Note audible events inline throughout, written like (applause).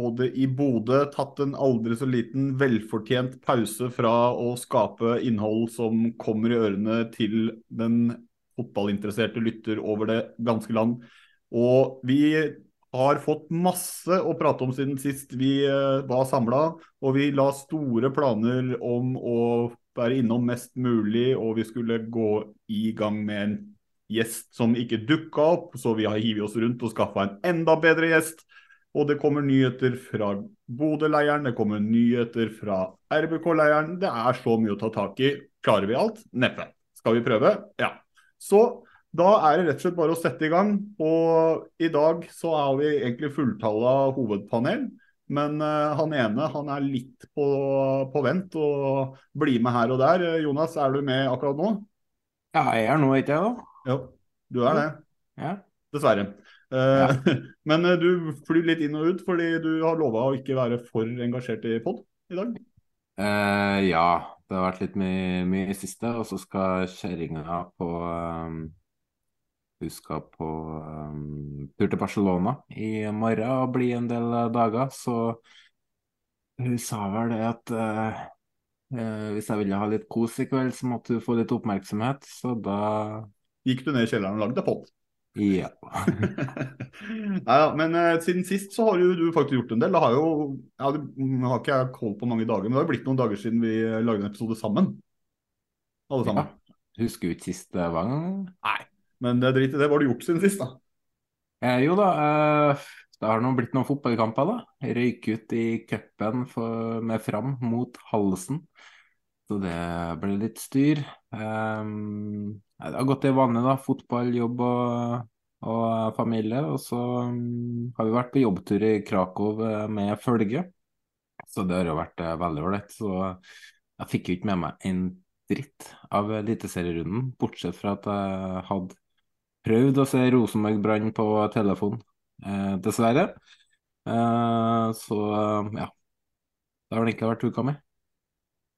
både i Bodø, tatt en aldri så liten velfortjent pause fra å skape innhold som kommer i ørene til den fotballinteresserte lytter over det ganske land. Og vi har fått masse å prate om siden sist vi eh, var samla, og vi la store planer om å være innom mest mulig, og vi skulle gå i gang med en gjest som ikke dukka opp, så vi har hivet oss rundt og skaffa en enda bedre gjest. Og det kommer nyheter fra Bodø-leiren, det kommer nyheter fra RBK-leiren. Det er så mye å ta tak i. Klarer vi alt? Neppe. Skal vi prøve? Ja. Så da er det rett og slett bare å sette i gang. Og i dag så har vi egentlig fulltalla hovedpanel. Men uh, han ene han er litt på, på vent og blir med her og der. Jonas, er du med akkurat nå? Ja, jeg er nå ikke jeg, da. Jo, du er det. Ja. Dessverre. Eh, (laughs) men eh, du flyr litt inn og ut fordi du har lova å ikke være for engasjert i pod i dag? Eh, ja, det har vært litt mye, mye i siste. Og så skal kjerringa på um, Hun skal på um, tur til Barcelona i morgen og bli en del dager, så hun sa vel det at uh, eh, hvis jeg ville ha litt kos i kveld, så måtte hun få litt oppmerksomhet. Så da Gikk du ned i kjelleren og lagde pod? Ja. (laughs) Nei, ja, men uh, siden sist så har jo du faktisk gjort en del. Det har jo ja, det har ikke jeg koll på mange dager, men det har jo blitt noen dager siden vi lagde en episode sammen. Alle sammen. Ja. Husker du ikke sist det var? Nei, men det drit i det. Hva har du gjort siden sist, da? Eh, jo da, eh, det har nå blitt noen fotballkamper, da. Røyk ut i cupen med Fram mot Halsen. Så det ble litt styr. Um, det har gått i vannet, da. Fotball, jobb og, og familie. Og så um, har vi vært på jobbtur i Krakow med følge. Så det har jo vært uh, veldig ålreit. Så jeg fikk jo ikke med meg en dritt av eliteserierunden, bortsett fra at jeg hadde prøvd å se Rosenborg Brann på telefon, eh, dessverre. Eh, så ja. Det har det ikke vært uka mi.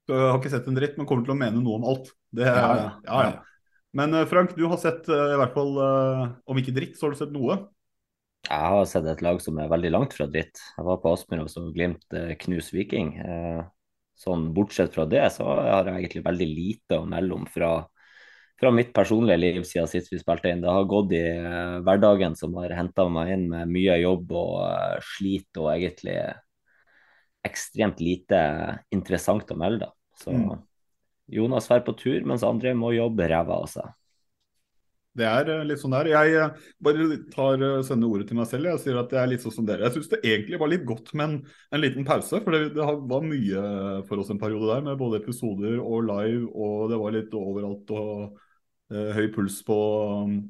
Du har ikke sett en dritt, men kommer til å mene noe om alt. Det, ja, ja. ja, ja. Men Frank, du har sett i hvert fall, om ikke dritt, så har du sett noe? Jeg har sett et lag som er veldig langt fra dritt. Jeg var på Aspmyr og så Glimt knus Viking. Sånn bortsett fra det, så har jeg egentlig veldig lite å melde om fra, fra mitt personlige liv siden sist vi spilte inn. Det har gått i hverdagen som har henta meg inn med mye jobb og slit og egentlig ekstremt lite interessant å melde. Så mm. Jonas drar på tur, mens andre må jobbe ræva av seg. Det er litt sånn der. Jeg bare tar sender ordet til meg selv. Jeg sier at det er litt sånn som dere. Jeg syns det egentlig var litt godt med en, en liten pause. For det, det, var mye for oss en periode der, med både episoder og live, og det var litt overalt og uh, høy puls på,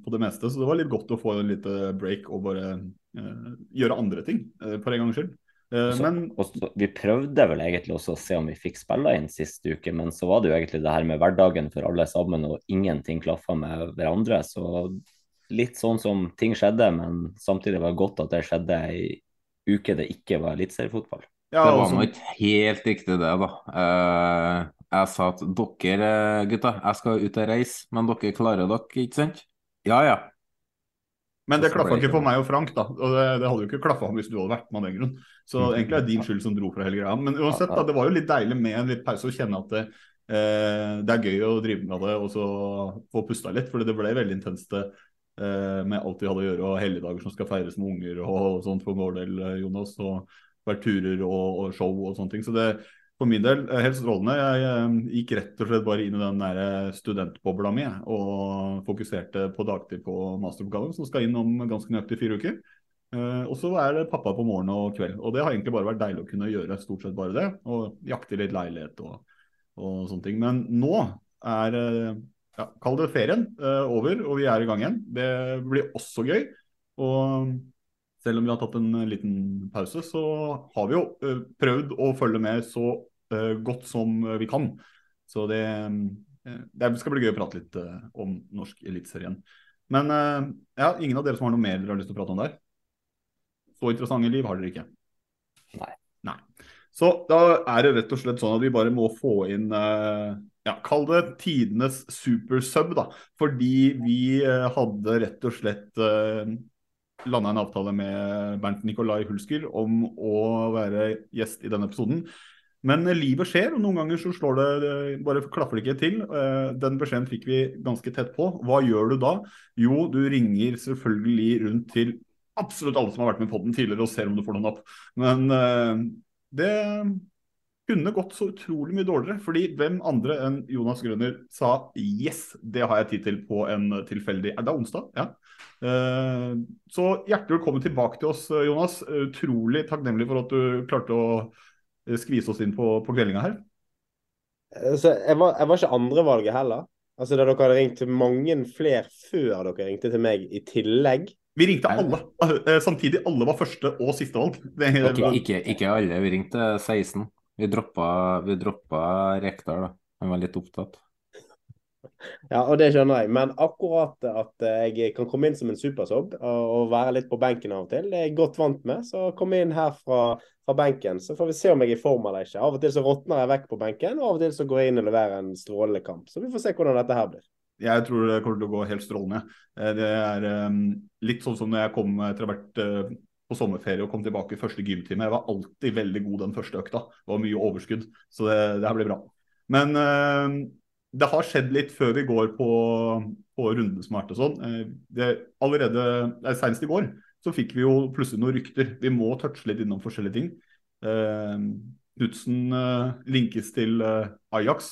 på, det meste. Så det var litt godt å få en liten break og bare uh, gjøre andre ting, uh, for en gangs skyld. Også, men, også, vi prøvde vel egentlig også å se om vi fikk spille inn sist uke, men så var det jo egentlig det her med hverdagen for alle sammen, og ingenting klaffa med hverandre. Så litt sånn som ting skjedde, men samtidig var det godt at det skjedde ei uke det ikke var eliteseriefotball. Ja, det var altså- nå ikke helt riktig, det, da. Eh, jeg sa at dere eh, gutta, jeg skal ut og reise, men dere klarer dere, ikke sant? Ja ja. Men det klaffa ikke for meg og Frank, da. Og det, det hadde jo ikke klaffa hvis du hadde vært med av den grunn. Så Mhm. egentlig er det din skyld som dro fra hele greia. Men uansett, da, det var jo litt deilig med en litt pause og kjenne at det, eh, det er gøy å drive med det og så få pusta litt. For det ble veldig intenst eh, med alt vi hadde å gjøre og helligdager som skal feires med unger og sånt for vår del, eh, Jonas. Og vært turer og, og show og sånne ting. Så det for min del eh, helt strålende. Jeg eh, gikk rett og slett bare inn i den der studentbobla mi og fokuserte på dagtid på masteroppgaven, som skal inn om ganske nøyaktig fire uker. Eh, og så er det pappa på morgen og kveld. Og det har egentlig bare vært deilig å kunne gjøre stort sett bare det. Og jakte litt leilighet og, og sånne ting. Men nå er eh, ja, Kall det ferien eh, over, og vi er i gang igjen. Det blir også gøy. Og selv om vi har tatt en liten pause, så har vi jo prøvd å følge med så godt som vi kan. Så det, det skal bli gøy å prate litt om norsk eliteserie igjen. Men ja, ingen av dere som har noe mer dere har lyst til å prate om der? Så interessante liv har dere ikke? Nei. Nei. Så da er det rett og slett sånn at vi bare må få inn eh, ja, Kall det tidenes supersub, da. Fordi vi eh, hadde rett og slett uh, landa en avtale med Bernt Nikolai Hulsker om å være gjest i denne episoden. Men eh, livet skjer, og noen ganger så slår det, det bare klaffer det ikke til. Eh, Den beskjeden fikk vi ganske tett på. Hva gjør du da? Jo, du ringer selvfølgelig rundt til absolutt alle som har vært med på den tidligere og ser om du får noen opp. Men uh, det kunne gått så utrolig mye dårligere. Fordi hvem andre enn Jonas Grønner sa yes, det har jeg tid til på en tilfeldig Er det onsdag? Ja. Uh, Så hjertelig velkommen tilbake til oss, Jonas. Utrolig takknemlig for at du klarte å eh, skvise oss inn på, på kveldinga her. Så jeg var, jeg var ikke andrevalget heller. Altså da Dere hadde ringt til mange flere før dere ringte til meg i tillegg. Vi ringte alle. Eh, Samtidig alle var første og siste valg. Det, Ikke, ikke, ikke alle. Vi ringte 16. Vi droppa, vi droppa Rekdal, da. Han var litt opptatt. Ja, og det skjønner jeg. Men akkurat at jeg kan komme inn som en supersob og være litt på benken av og til, det er jeg godt vant med. Så kom inn her fra, fra benken, så får vi se om jeg er i form eller ikke. Av og til så råtner jeg vekk på benken, og av og til så går jeg inn og leverer en strålende kamp. Så vi får se hvordan dette her blir. Jeg tror det kommer til å gå helt strålende. Eh, Det er um, litt sånn som når jeg kom etter vært uh, på sommerferie og kom tilbake i første gymtime. Jeg var alltid veldig god den første økta. Det var mye overskudd, så det, det her blir bra. Men uh, det har skjedd litt før vi går på, på rundesmart og sånn. Det, allerede nei, senest i går så fikk vi jo plutselig noen rykter. Vi må touche litt innom forskjellige ting. Uh, Knutsen linkes til Ajax.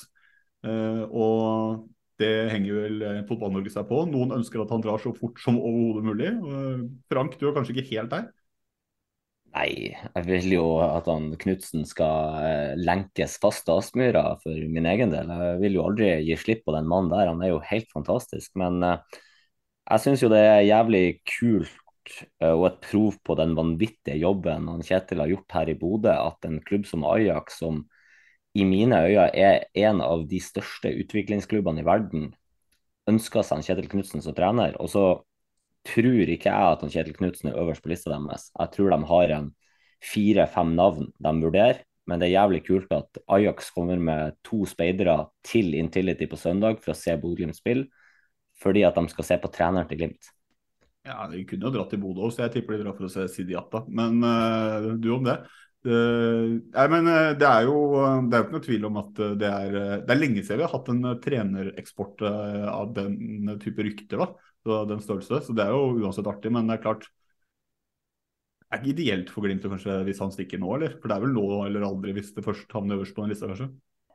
Og det henger vel eh, Fotball-Norge seg på. Noen ønsker at han drar så fort som overhodet mulig. Uh, Frank, du er kanskje ikke helt der? Nei, jeg vil jo at han Knutsen skal eh, lenkes fast til Aspmyra for min egen del. Jeg vil jo aldri gi slipp på den mannen der, han er jo helt fantastisk. Men eh, jeg syns jo det er jævlig kult eh, og et prov på den vanvittige jobben han Kjetil har gjort her i Bodø, at en klubb som Ajax, som i mine øyne er en av de største utviklingsklubbene i verden, ønsker seg en Kjetil Knutsen som trener. Og så tror ikke jeg at han Kjetil Knutsen er øverst på lista deres. Jeg tror de har en fire-fem navn de vurderer. Men det er jævlig kult at Ajax kommer med to speidere til Intility på søndag for å se Bodø-Glimt spille, fordi at de skal se på treneren til Glimt. Ja, De kunne jo dratt til Bodø, så jeg tipper de drar for å se Sidi Atta. Men uh, du om det. Uh, nei, men uh, Det er jo det er jo ikke noe tvil om at det er Det er lenge siden vi har hatt en trenereksport av den type rykter. så den størrelse, så Det er jo uansett artig, men det er klart det er ikke ideelt for Glimt kanskje hvis han stikker nå, eller? For det er vel nå eller aldri hvis det først havner øverst på den lista, kanskje?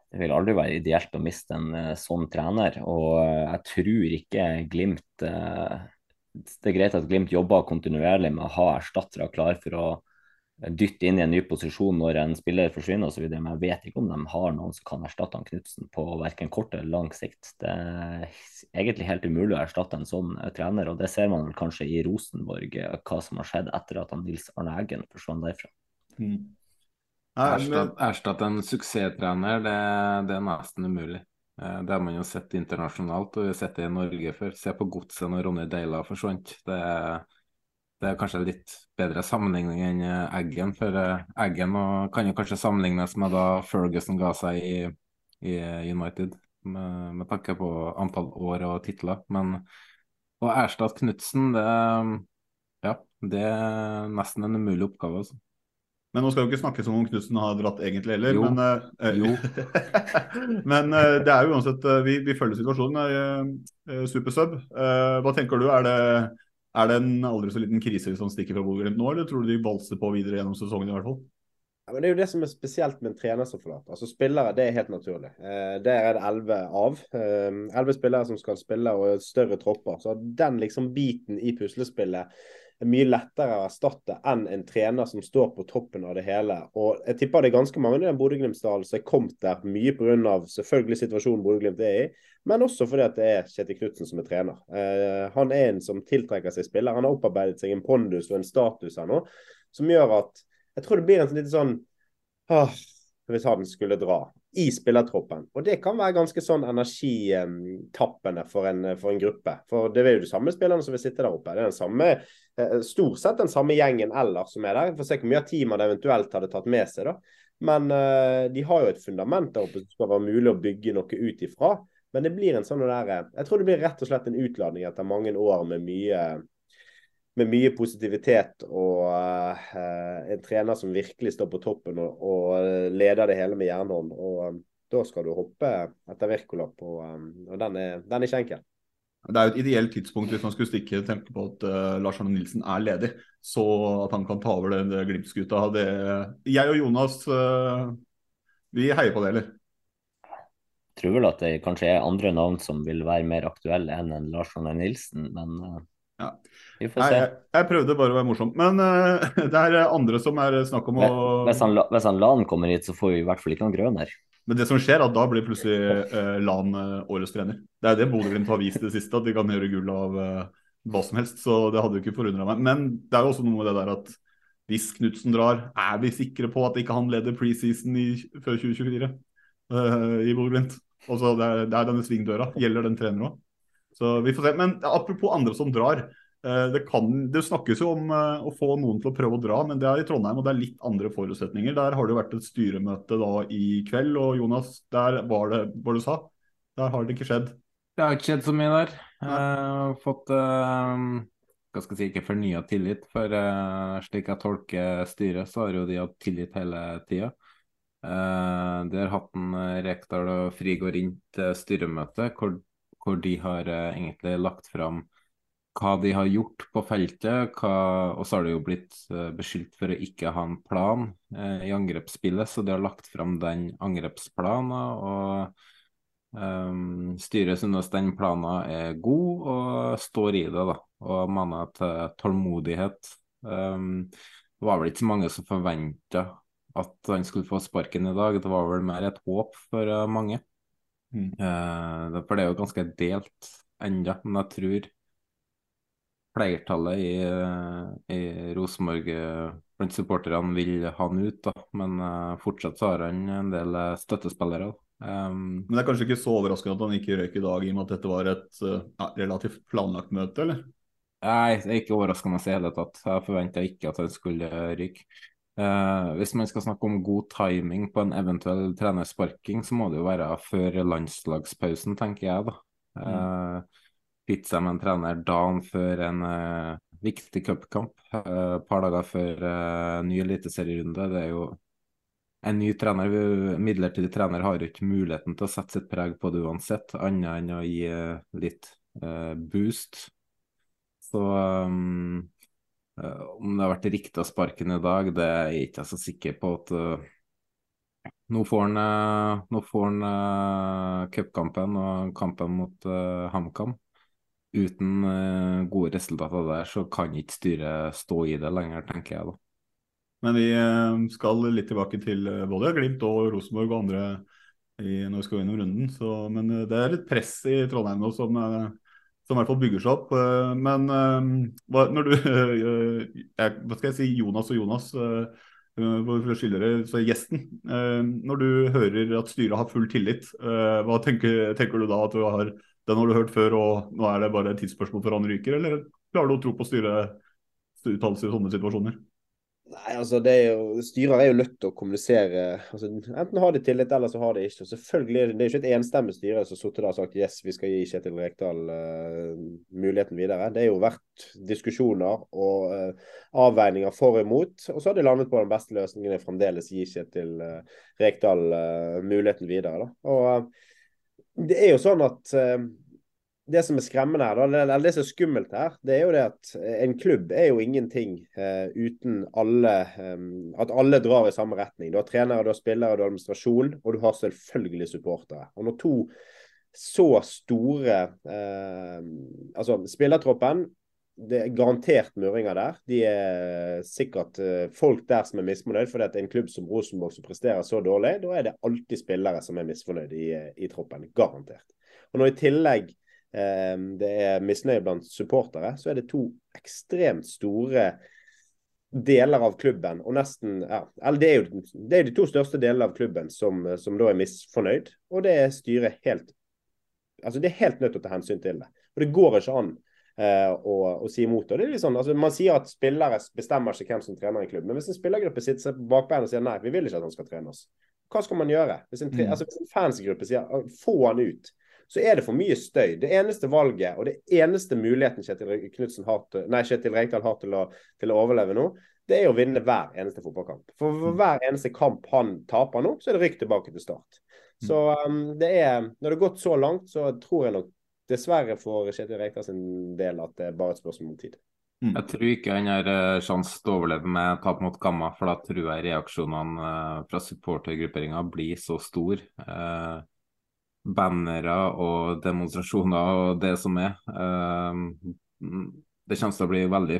Det vil aldri være ideelt å miste en sånn trener, og jeg tror ikke Glimt Det er greit at Glimt jobber kontinuerlig med å ha erstattere klar for å dytte inn i en ny posisjon når en spiller forsvinner osv., men jeg vet ikke om de har noen som kan erstatte han Knutsen på verken kort eller lang sikt. Det er egentlig helt umulig å erstatte en sånn trener, og det ser man vel kanskje i Rosenborg, hva som har skjedd etter at han Nils Arne Eggen forsvant derfra. Mm. Erstatt, erstatt en suksesstrener, det, det, er nesten umulig. Eh, det har man jo sett internasjonalt, og vi har sett det i Norge før. Se på Godset når Ronny Deila forsvant. Det er, det er kanskje litt bedre sammenligning enn eh, Eggen. For eh, Eggen kan jo kanskje sammenlignes med da Ferguson ga seg i, i United, med, med tanke på antall år og titler. Men å erstatte Knutsen, det, ja, det er nesten en umulig oppgave. altså. Men nå skal jo ikke snakke som om Knutsen har dratt egentlig heller. Jo. Men, øh, Jo. (laughs) men øh, det er jo uansett vi, vi følger situasjonen. Uh, Supersub, hva tenker du? Er det, er det en aldri så liten krise han stikker fra Bodø-Glimt nå, eller tror du de valser på videre gjennom sesongen i hvert fall? Ja, men Det er jo det som er spesielt med en trener som forlater. Altså Spillere det er helt naturlig. Eh, der er det elleve av. Eh, spillere som skal spille og større tropper. Så den liksom biten i puslespillet er mye lettere å erstatte enn en trener som står på toppen av det hele. Og Jeg tipper det er ganske mange i den Bodø-Glimt-dalen som er kommet der mye pga. selvfølgelig situasjonen Bodø-Glimt er i, men også fordi det er Kjetil Knutsen som er trener. Eh, han er en som tiltrekker seg spillere. Han har opparbeidet seg en pondus og en status her nå som gjør at jeg tror det blir en litt sånn åh, Hvis han skulle dra i spillertroppen. Og det kan være ganske sånn energitappende for en, for en gruppe. For det er jo de samme spillerne som vil sitte der oppe. Det er den samme, stort sett den samme gjengen ellers som er der. Får se hvor mye av teamet det eventuelt hadde tatt med seg. da. Men uh, de har jo et fundament der oppe som skal være mulig å bygge noe ut ifra. Men det blir en sånn der, eh, jeg tror det blir rett og slett en utladning etter mange år med mye med mye positivitet og uh, en trener som virkelig står på toppen og, og leder det hele med jernhånd. Og um, da skal du hoppe etter Wirkola um, Og den er, den er ikke enkel. Det er jo et ideelt tidspunkt hvis man skulle stikke tenke på at uh, Lars Arne Nilsen er ledig, så at han kan ta over den Glimt-skuta. Jeg og Jonas, uh, vi heier på det, eller? Jeg tror vel at det kanskje er andre navn som vil være mer aktuelle enn en Lars Arne Nilsen, men uh, ja. vi får Nei, se. jeg, jeg prøvde bare å være morsom. Men (laughs) det er andre som er snakk om å Hvis han, hvis han Lan kommer hit, så får vi i hvert fall ikke han Grøner. Men det som skjer, er at da blir plutselig uh, Lan uh, årets trener. Det er det Bodø-Glimt har vist det siste, at de kan gjøre gull av uh, hva som helst. Så det hadde jo ikke forundra meg. Men det er jo også noe med det der at hvis Knutsen drar, er vi sikre på at ikke han leder preseason før 2024 i Bodø-Glimt? Altså, det, det er denne svingdøra. Gjelder den treneren òg? Så vi får se. Men apropos andre som drar. Eh, Det, kan, det snakkes jo om eh, å få noen til å prøve å dra, men det er i Trondheim, og det er litt andre forutsetninger. Der har det jo vært et styremøte da i kveld, og Jonas, der var det hva du sa. Der har det ikke skjedd. Det har ikke skjedd så mye der. Jeg har fått hva skal jeg si, ikke fornya tillit. For eh, slik jeg tolker styret, så har jo de hatt tillit hele tida. Uh, de har hatt en eh, Rekdal og Frigård inn til styremøte, hvor, hvor de har eh, egentlig lagt fram hva de har gjort på feltet. Hva, og så har de jo blitt eh, beskyldt for å ikke ha en plan eh, i angrepsspillet, så de har lagt fram den angrepsplanen. og Um, styret synes den planen er god og står i det, da, og maner til tålmodighet. Um, det var vel ikke så mange som forventa at han skulle få sparken i dag, det var vel mer et håp for mange. Mm. Uh, for det er jo ganske delt ennå, men jeg tror flertallet i, i Rosenborg eh, blant supporterne vil ha han ut, da. Men eh, fortsatt så har han en del eh, støttespillere. Um, Men det er kanskje ikke så overraskende at han ikke røyk i dag, i og med at dette var et ja, relativt planlagt møte, eller? Nei, det er ikke overraskende i hele tatt. Jeg forventa ikke at han skulle ryke. Uh, hvis man skal snakke om god timing på en eventuell trenersparking, så må det jo være før landslagspausen, tenker jeg, da. Uh, seg med en trener dagen før en uh, viktig cupkamp, Et et par dager før uh, ny eliteserierunde. Det er jo en ny trener, midlertidig trener, har jo ikke muligheten til å sette sitt preg på det uansett, annet enn å gi eh, litt eh, boost. Så um, eh, om det har vært riktig å sparke ham i dag, det er jeg ikke så sikker på. at eh, Nå får han, eh, nå får eh, cupkampen og kampen mot eh, HamKam. Uten uh, gode resultater der, så kan ikke styret stå i det lenger, tenker jeg da. Men vi eh, skal litt tilbake til eh, både Glimt og Rosenborg og andre i, når vi skal gjennom runden. Så, men det er litt press i Trondheim nå som, som i hvert fall bygger seg opp. Men hva, når du (laughs) jeg, Hva skal jeg si, Jonas og Jonas. for å skille så gjesten. Når du hører at styret har full tillit, hva tenker, tenker du da at du har den har du hørt før, og nå er det bare et tidsspørsmål før han ryker, eller klarer du å tro på styrets uttalelser i sånne situasjoner? Nei, altså det er jo, Styrer er jo nødt til å kommunisere. altså Enten har de tillit, eller så har de ikke. Og selvfølgelig, Det er jo ikke et enstemmig styre som har sagt yes, vi skal gi Kjetil Rekdal uh, muligheten videre. Det har jo vært diskusjoner og uh, avveininger for og imot. Og så har de landet på den beste løsningen er fremdeles gi Kjetil uh, Rekdal muligheten videre. da. Og Det er jo sånn at det som er skremmende her, eller det som er skummelt her, det er jo det at en klubb er jo ingenting uh, uten alle um, At alle drar i samme retning. Du har trenere, du har spillere, du har administrasjon, og du har selvfølgelig supportere. Og når to så store uh, Altså, spillertroppen det er garantert murringer der. De er sikkert uh, folk der som er misfornøyd. For det er en klubb som Rosenborg som presterer så dårlig, da er det alltid spillere som er misfornøyd i, i troppen. Garantert. Og når i tillegg eh, det er misnøye blant supportere, så er det to ekstremt store deler av klubben, og nesten ja, eller det er jo det er de to største delene av klubben som, som da er misfornøyd. Og det er styret helt altså Det er helt nødt til å ta hensyn til det. Og Det går ikke an eh, å, å, si imot det. det er sånn, altså Man sier at spillere bestemmer ikke hvem som trener en klubb. Men hvis en spillergruppe sitter seg på bakbeina og sier nei, vi vil ikke at han skal trene oss, hva skal man gjøre? Hvis en, mm. altså, hvis en fansgruppe sier få han ut, så er det for mye støy. Det eneste valget og det eneste muligheten Kjetil, Knudsen har til, nei, Kjetil Rekdal har til å, til å, overleve nå, det er å vinne hver eneste fotballkamp. For, for mm. hver eneste kamp han taper nå, så er det rykk tilbake til start. Mm. Så um, det er, når det har gått så langt, så tror jeg nok dessverre for Kjetil Rekdal sin del at det er bare et spørsmål om tid. Mm. Jeg tror ikke han har uh, sjanse til å overleve med tap mot Gamma, for da tror jeg reaksjonene uh, fra supportergrupperinga blir så store. Eh, bannere og demonstrasjoner og det som er. Eh, det kommer til å bli veldig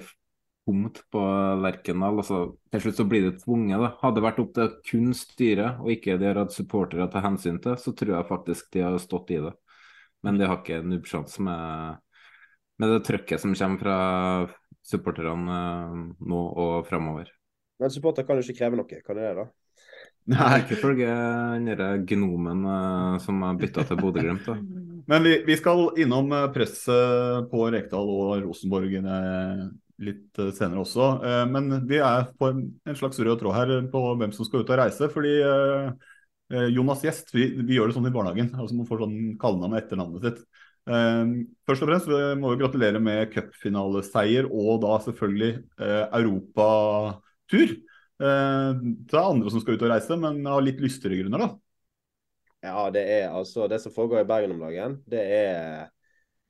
tomt på Lerkendal. Altså, til slutt så blir det tvunget. Da. Hadde det vært opp til kun styret og ikke de har hatt supportere å ta hensyn til, så tror jeg faktisk de har stått i det. Men de har ikke nubbsjanse med, med det trøkket som kommer fra supporterne eh, nå og framover. Men supporter kan jo ikke kreve noe, kan det det da? (laughs) Nei, ikke ifølge den gnomen uh, som har bytta til Bodø-Glimt. (laughs) Men vi, vi, skal innom eh, presset på Rekdal og Rosenborg eh, litt senere også. Men vi er på en slags rød tråd her på hvem som skal ut og reise. fordi Jonas Gjest, vi, vi gjør det sånn i barnehagen. altså Man får sånn kallenavn etter navnet sitt. Først og fremst vi må vi gratulere med cupfinaleseier og da selvfølgelig europatur. Eh, det er andre som skal ut og reise, men av litt lystigere grunner, da. Ja, det er altså Det som foregår i Bergen om dagen, det er,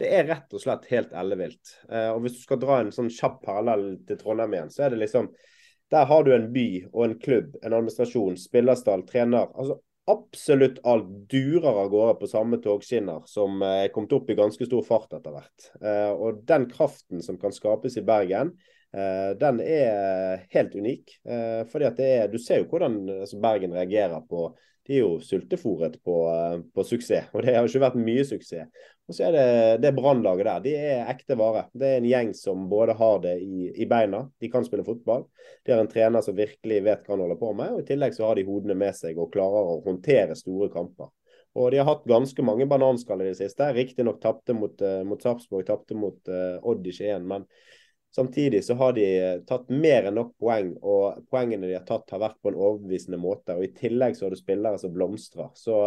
det er rett og slett helt ellevilt. Eh, og hvis du skal dra en sånn kjapp parallell til Trondheim igjen, så er det liksom Der har du en by og en klubb, en administrasjon, spillerstall, trener. altså Absolutt alt durer av gårde på samme togskinner, som er kommet opp i ganske stor fart etter hvert. Eh, og den kraften som kan skapes i Bergen, Eh, den er helt unik. Eh, fordi at det er, Du ser jo hvordan altså Bergen reagerer på De er jo sultefòret på, eh, på, suksess, og det har ikke vært mye suksess. Og så er det det brannlaget der. De er ekte vare. Det er en gjeng som både har det i, i, beina, de kan spille fotball. De har en trener som virkelig vet hva han holder på med, og i tillegg så har de hodene med seg og klarer å håndtere store kamper. Og de har hatt ganske mange bananskall i det siste. Riktignok tapte mot, mot Sarpsborg, tapte mot uh, Odd i Skien. Men Samtidig så har de tatt mer enn nok poeng, og poengene de har tatt har vært på en overbevisende måte. og I tillegg så har du spillere som blomstrer. Så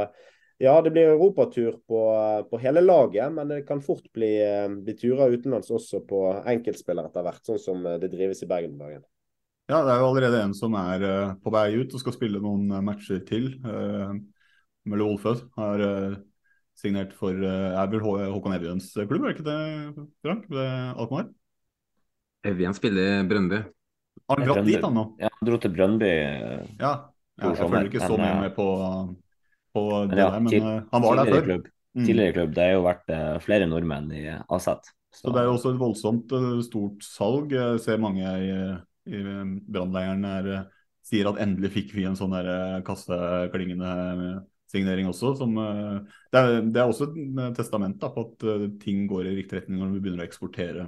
ja, det blir europatur på, på hele laget, men det kan fort bli, bli turer utenlands også på enkeltspillere etter hvert, sånn som det drives i Bergen om dagen. Ja, det er jo allerede en som er på vei ut og skal spille noen matcher til. Mølle Olfød har signert for Håkon Evjens klubb, er det ikke det, Frank? Ved Alkmaar? Evjen spiller Brøndby. Har han dratt dit, han nå? Ja, han dro til Brønnby. Ja, ja jeg følger ikke så mye med på, på det ja, der, men til, eh, han var der før. Klubb. Mm. Tidligere klubb. Det har jo vært uh, flere nordmenn i Aset. Så. så. det er jo også et voldsomt stort salg. Jeg ser mange i, i brannleiren sier at endelig fikk vi en sånn der kasseklingende signering også. Som, det, er, det, er, også et testament da, på at ting går i riktig retning når vi begynner å eksportere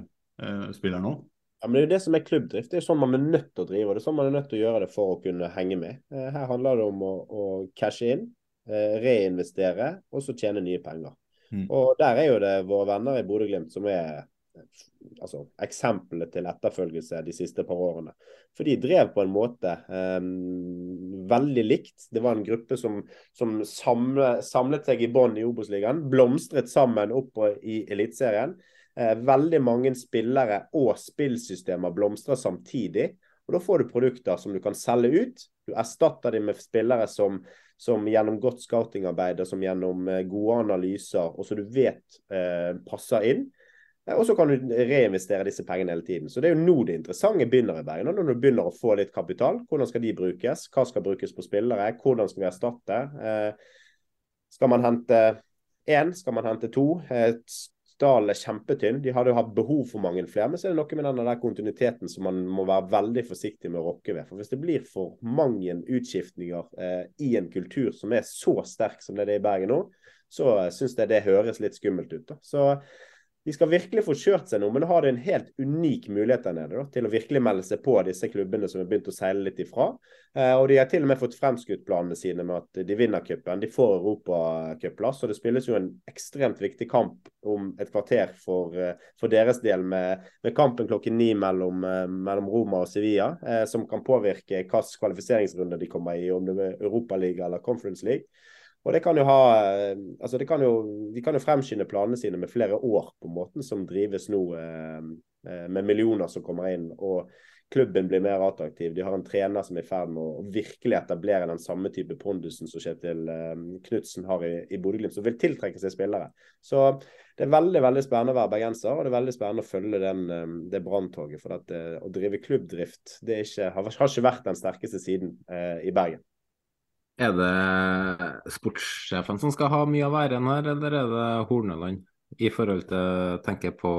spillere nå. Ja, men Det er jo det som er klubbdrift. Det er sånn man er nødt til å drive. og Det er sånn man er nødt til å gjøre det for å kunne henge med. Eh, her handler det om å, å cashe inn, eh, reinvestere og så tjene nye penger. Mm. Og Der er jo det våre venner i Bodø-Glimt som er altså, eksempelet til etterfølgelse de siste par årene. For de drev på en måte um, veldig likt. Det var en gruppe som, som samlet, samlet seg i bånn i Obos-ligaen, blomstret sammen opp i Eliteserien. Eh, veldig mange spillere og spillsystemer blomstrer samtidig. og Da får du produkter som du kan selge ut. Du erstatter dem med spillere som, som gjennom godt scoutingarbeid og som gjennom eh, gode analyser og som du vet eh, passer inn. Eh, og så kan du reinvestere disse pengene hele tiden. Så Det er jo nå det interessante begynner i Bergen. Når du begynner å få litt kapital. Hvordan skal de brukes? Hva skal brukes på spillere? Hvordan skal vi erstatte? Eh, skal man hente én? Skal man hente to? Eh, Dalen er kjempetynn. De hadde jo hatt behov for mange flere. Men så er det noe med den der kontinuiteten som man må være veldig forsiktig med å rokke ved. For Hvis det blir for mange utskiftninger eh, i en kultur som er så sterk som det er i Bergen nå, så eh, syns jeg det høres litt skummelt ut. da. Så de skal virkelig få kjørt seg nå, men har en helt unik mulighet der nede da, til å virkelig melde seg på disse klubbene som har begynt å seile litt ifra. Eh, og de har til og med fått fremskutt planene sine med at de vinner cupen. De får europacupplass. Og det spilles jo en ekstremt viktig kamp om et kvarter for, eh, for deres del, med, med, kampen klokken ni mellom, eh, mellom Roma og Sevilla, eh, som kan påvirke hvilken kvalifiseringsrunde de kommer i, om det er Europaliga eller Conference League. Og det kan jo ha, eh, altså det kan jo, De kan jo fremskynde planene sine med flere år på måten som drives nå, eh, eh, med millioner som kommer inn. og Klubben blir mer attraktiv. De har en trener som er i ferd med å virkelig etablere den samme type pondusen som Kjetil Knutsen har i, i Bodø-Glimt, som vil tiltrekke seg spillere. Så Det er veldig veldig spennende å være bergenser, og det er veldig spennende å følge den, det branntoget. For at, å drive klubbdrift det ikke, har, har, ikke vært den sterkeste siden eh, i Bergen. Er det sportssjefen som skal ha mye av æren her, eller er det Horneland? I forhold til å tenke på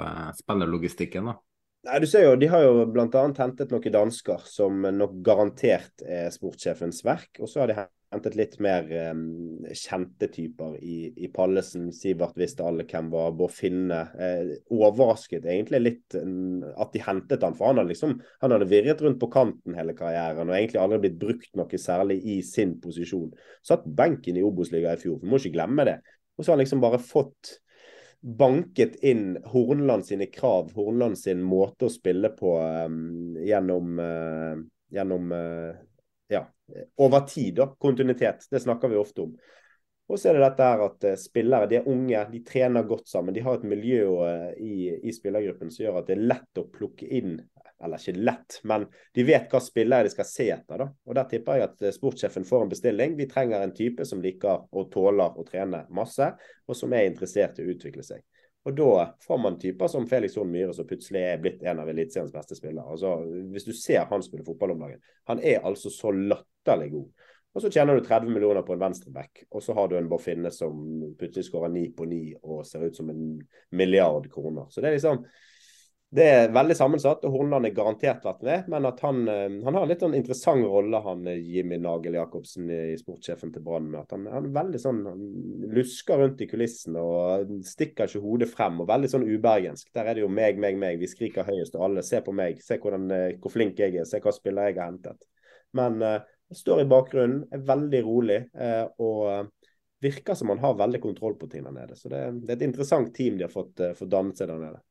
eh, spillerlogistikken, da. Nei, du ser jo, De har jo bl.a. hentet noen dansker som nok garantert er sportssjefens verk. Og så har de hentet litt mer um, kjente typer i, i Pallesen. Sivert alle hvem var. Bård Finne. Eh, overrasket egentlig litt um, at de hentet han, for han hadde, liksom, han hadde virret rundt på kanten hele karrieren og egentlig aldri blitt brukt noe særlig i sin posisjon. Satt benken i Obos-ligaen i fjor, vi må ikke glemme det. Og så har han liksom bare fått banket inn Hornland sine krav, Hornland sin måte å spille på um, gjennom, uh, gjennom uh, ja, over tid. da, Kontinuitet. Det snakker vi ofte om. Og så er det dette her at uh, spillere de er unge, de trener godt sammen. De har et miljø uh, i, i, spillergruppen som gjør at det er lett å plukke inn Eller ikke lett, men de vet hva spillere de skal se etter. da. Og Der tipper jeg at uh, sportssjefen får en bestilling. Vi trenger en type som liker og tåler å trene masse, og som er interessert i å utvikle seg. Og da får man typer som Felix Horn Myhre, som plutselig er blitt en av Eliteseriens beste spillere. Altså, hvis du ser han spille fotball om dagen, han er altså så latterlig god. Og så tjener du 30 millioner på en venstreback, og så har du en Borfinne som plutselig skårer ni på ni og ser ut som en milliard kroner. Så det er liksom det er veldig sammensatt, og Hornland er garantert vært med. Men at han, eh, han har en litt sånn interessant rolle, han eh, Jimmy Nagel Jacobsen, i sportssjefen til Brann. Han, han, er veldig sånn, han lusker rundt i kulissene og stikker ikke hodet frem. og Veldig sånn ubergensk. Der er det jo meg, meg, meg. Vi skriker høyest, og alle se på meg. Se hvordan, eh, hvor flink jeg er. Se hva spiller jeg har hentet. Men uh, står i bakgrunnen, er veldig rolig uh, og virker som han har veldig kontroll på ting der nede. Så det, det er et interessant team de har fått, uh, dannet seg der nede.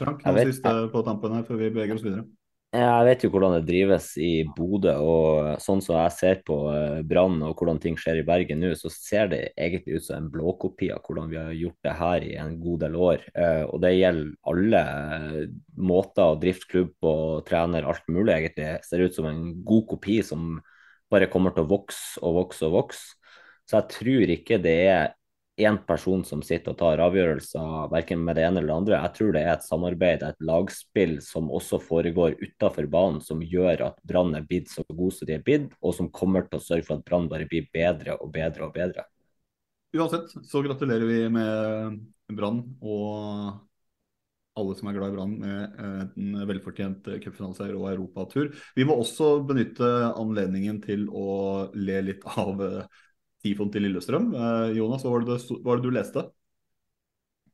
Frank, noe siste på tampen her før vi beveger oss videre. Jeg vet jo hvordan det drives i Bodø, og sånn som jeg ser på eh, Brann og hvordan ting skjer i Bergen nå, så ser det egentlig ut som en blåkopi av hvordan vi har gjort det her i en god del år. Eh, og det gjelder alle eh, måter å drifte klubb og trener, alt mulig egentlig. Det ser ut som en god kopi som bare kommer til å vokse og vokse og vokse. Så jeg tror ikke det er én person som sitter og tar avgjørelser, verken med det ene eller det andre. Jeg tror det er et samarbeid, et lagspill som også foregår utafor banen, som gjør at Brann er blitt så god som de er blitt, og som kommer til å sørge for at Brann bare blir bedre og bedre og bedre. Uansett så gratulerer vi med Brann og alle som er glad i Brann med en velfortjent cupfinaleseier og europatur. Vi må også benytte anledningen til å le litt av Tifon til Lillestrøm. Eh, Jonas, hva var, det, hva var det du leste?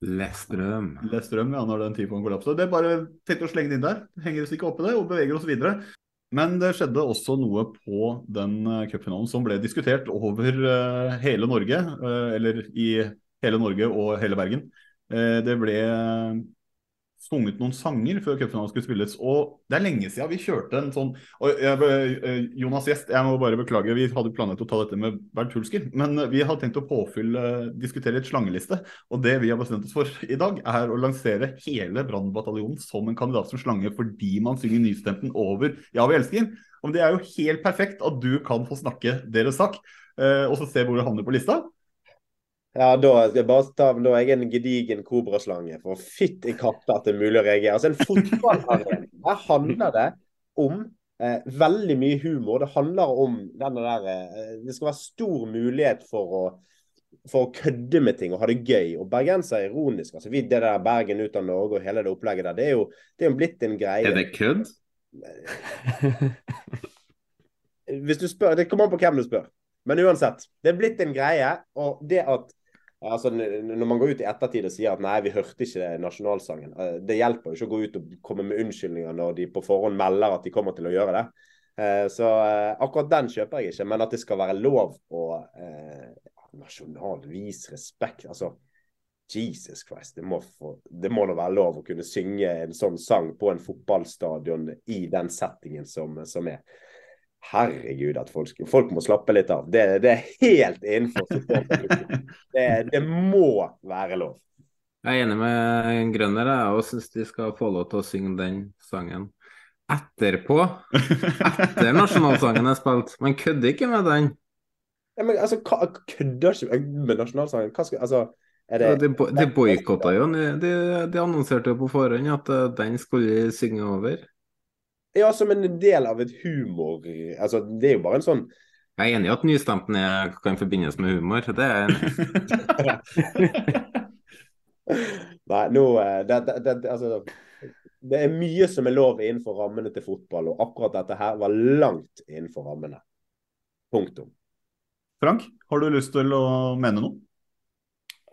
Lestrøm. Lestrøm, ja, når den tifon kollapset. Det er bare tenkte å slenge det inn der. Henger oss ikke opp i det og beveger oss videre. Men det skjedde også noe på den uh, cupfinalen som ble diskutert over uh, hele Norge. Eller i hele Norge og hele Bergen. det ble sunget noen sanger før cupfinalen skulle spilles. Og det er lenge siden vi kjørte en sånn jeg, Jonas Gjest, jeg må bare beklage, vi hadde planlagt å ta dette med Bernt Hulsker. Men vi hadde tenkt å påfylle, diskutere et slangeliste. Og det vi har bestemt oss for i dag, er å lansere hele Brannbataljonen som en kandidat som slange fordi man synger nystemten over Ja, vi elsker. Og det er jo helt perfekt at du kan få snakke deres sak, og så se hvor det havner på lista. Ja, da skal jeg bare ta da er jeg en gedigen kobraslange. For fytti i katte at det er mulig å reagere. Altså En fotballarena, her handler det om eh, veldig mye humor. Det handler om denne der eh, Det skal være stor mulighet for å, for å kødde med ting og ha det gøy. Og bergenser er ironisk. altså vi, Det der Bergen ut av Norge og hele det opplegget der, det er jo, det er jo blitt en greie. Er det kødd? Hvis du spør, Det kommer an på hvem du spør. Men uansett, det er blitt en greie. Og det at Altså, når man går ut i ettertid og sier at nei, vi hørte ikke nasjonalsangen. Eh, det hjelper jo ikke å gå ut og komme med unnskyldninger når de på forhånd melder at de kommer til å gjøre det. Eh, så eh, akkurat den kjøper jeg ikke. Men at det skal være lov å eh, nasjonalvis respekt Altså, Jesus Christ. Det må, få, det må da være lov å kunne synge en sånn sang på en fotballstadion i den settingen som, som er. Herregud, at folk, folk må slappe litt av. Det, det er helt innenfor det, det må være lov. Jeg er enig med Grønner og syns de skal få lov til å synge den sangen etterpå. Etter nasjonalsangen er spilt. Man kødder ikke med den. Ja, men altså, Kødder ikke med nasjonalsangen? Hva skal, altså, det... Ja, de, de boikotta jo. De, de, annonserte jo på forhånd at eh, den skulle synge over. Ja, som en del av et humor Altså, det er jo bare en sånn Jeg er enig i at nystemten kan forbindes med humor. Det er (laughs) Nei, nå eh, det, det, det, altså, det er mye som er lov innenfor rammene til fotball, og akkurat dette her var langt innenfor rammene. Punktum. Frank, har du lyst til å mene noe?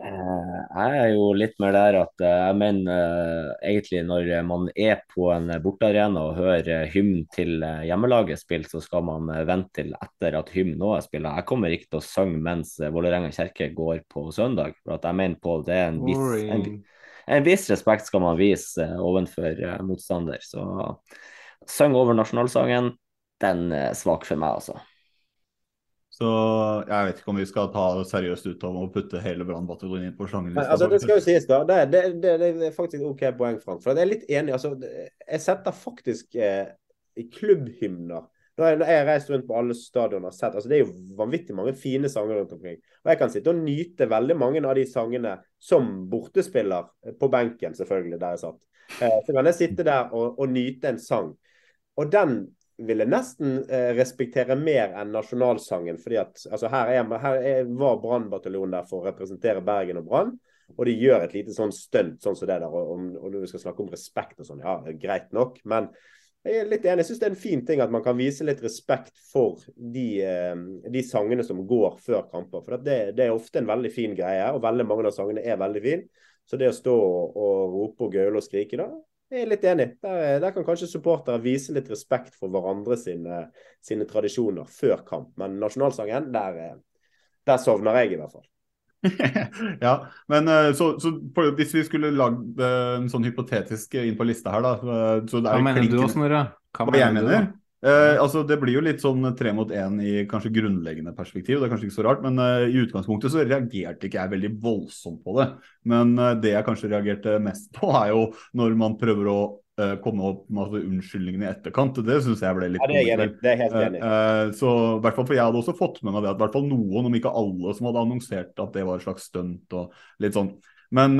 Eh, jeg er jo litt mer der at eh, jeg mener eh, egentlig når man er på en bortearena og hører hymn til hjemmelaget spilt, så skal man vente til etter at hymn nå er spilt. Jeg kommer ikke til å synge mens Vålerenga kjerke går på søndag. for at jeg mener på det er en viss, en, en viss respekt skal man vise ovenfor motstander. Så syng over nasjonalsangen, den er svak for meg, altså. Så jeg vet ikke om vi skal ta det seriøst ut om å putte hele brannbataljonen inn på slangelista. Altså, det skal jo sies, da. Det, det, det, det er faktisk OK poeng, Frank. For jeg er litt enig. altså, Jeg setter faktisk eh, klubbhymner Når jeg, har reist rundt på alle stadioner og sett altså Det er jo vanvittig mange fine sanger rundt omkring. Og jeg kan sitte og nyte veldig mange av de sangene som bortespiller, eh, på benken selvfølgelig, der jeg satt. Eh, så kan jeg sitte der og, og nyte en sang. Og den ville nesten eh, respektere mer enn nasjonalsangen. fordi at altså Her, er, her er, var Brannbataljonen der for å representere Bergen og Brann. Og de gjør et lite sånn stunt sånn som det der. Og, og når vi skal snakke om respekt og sånn, ja, greit nok. Men jeg er litt enig. Jeg syns det er en fin ting at man kan vise litt respekt for de, eh, de sangene som går før kamper. For det, det, er ofte en veldig fin greie, og veldig mange av sangene er veldig fine. Så det å stå og, og rope og gaule og skrike da, jeg er litt enig. Der, der kan kanskje supportere vise litt respekt for hverandre sine, sine tradisjoner før kamp. Men nasjonalsangen, der, eh, der sovner jeg i hvert fall. (laughs) ja, men eh, så, så, hvis vi skulle lagd eh, en sånn hypotetisk inn på lista her, da så Hva mener du, Snorre? Hva, Hva jeg mener? Eh, altså Det blir jo litt sånn tre mot én i kanskje grunnleggende perspektiv. Det er kanskje ikke så rart, men eh, i utgangspunktet så reagerte ikke jeg veldig voldsomt på det. Men eh, det jeg kanskje reagerte mest på, er jo når man prøver å uh, komme opp med altså, unnskyldningene i etterkant. Det syns jeg ble litt Ja, det er enig Det er helt enig. så hvert fall for jeg hadde også fått med meg det at hvert fall noen, om ikke alle, som hadde annonsert at det var et slags stunt og litt sånn. Men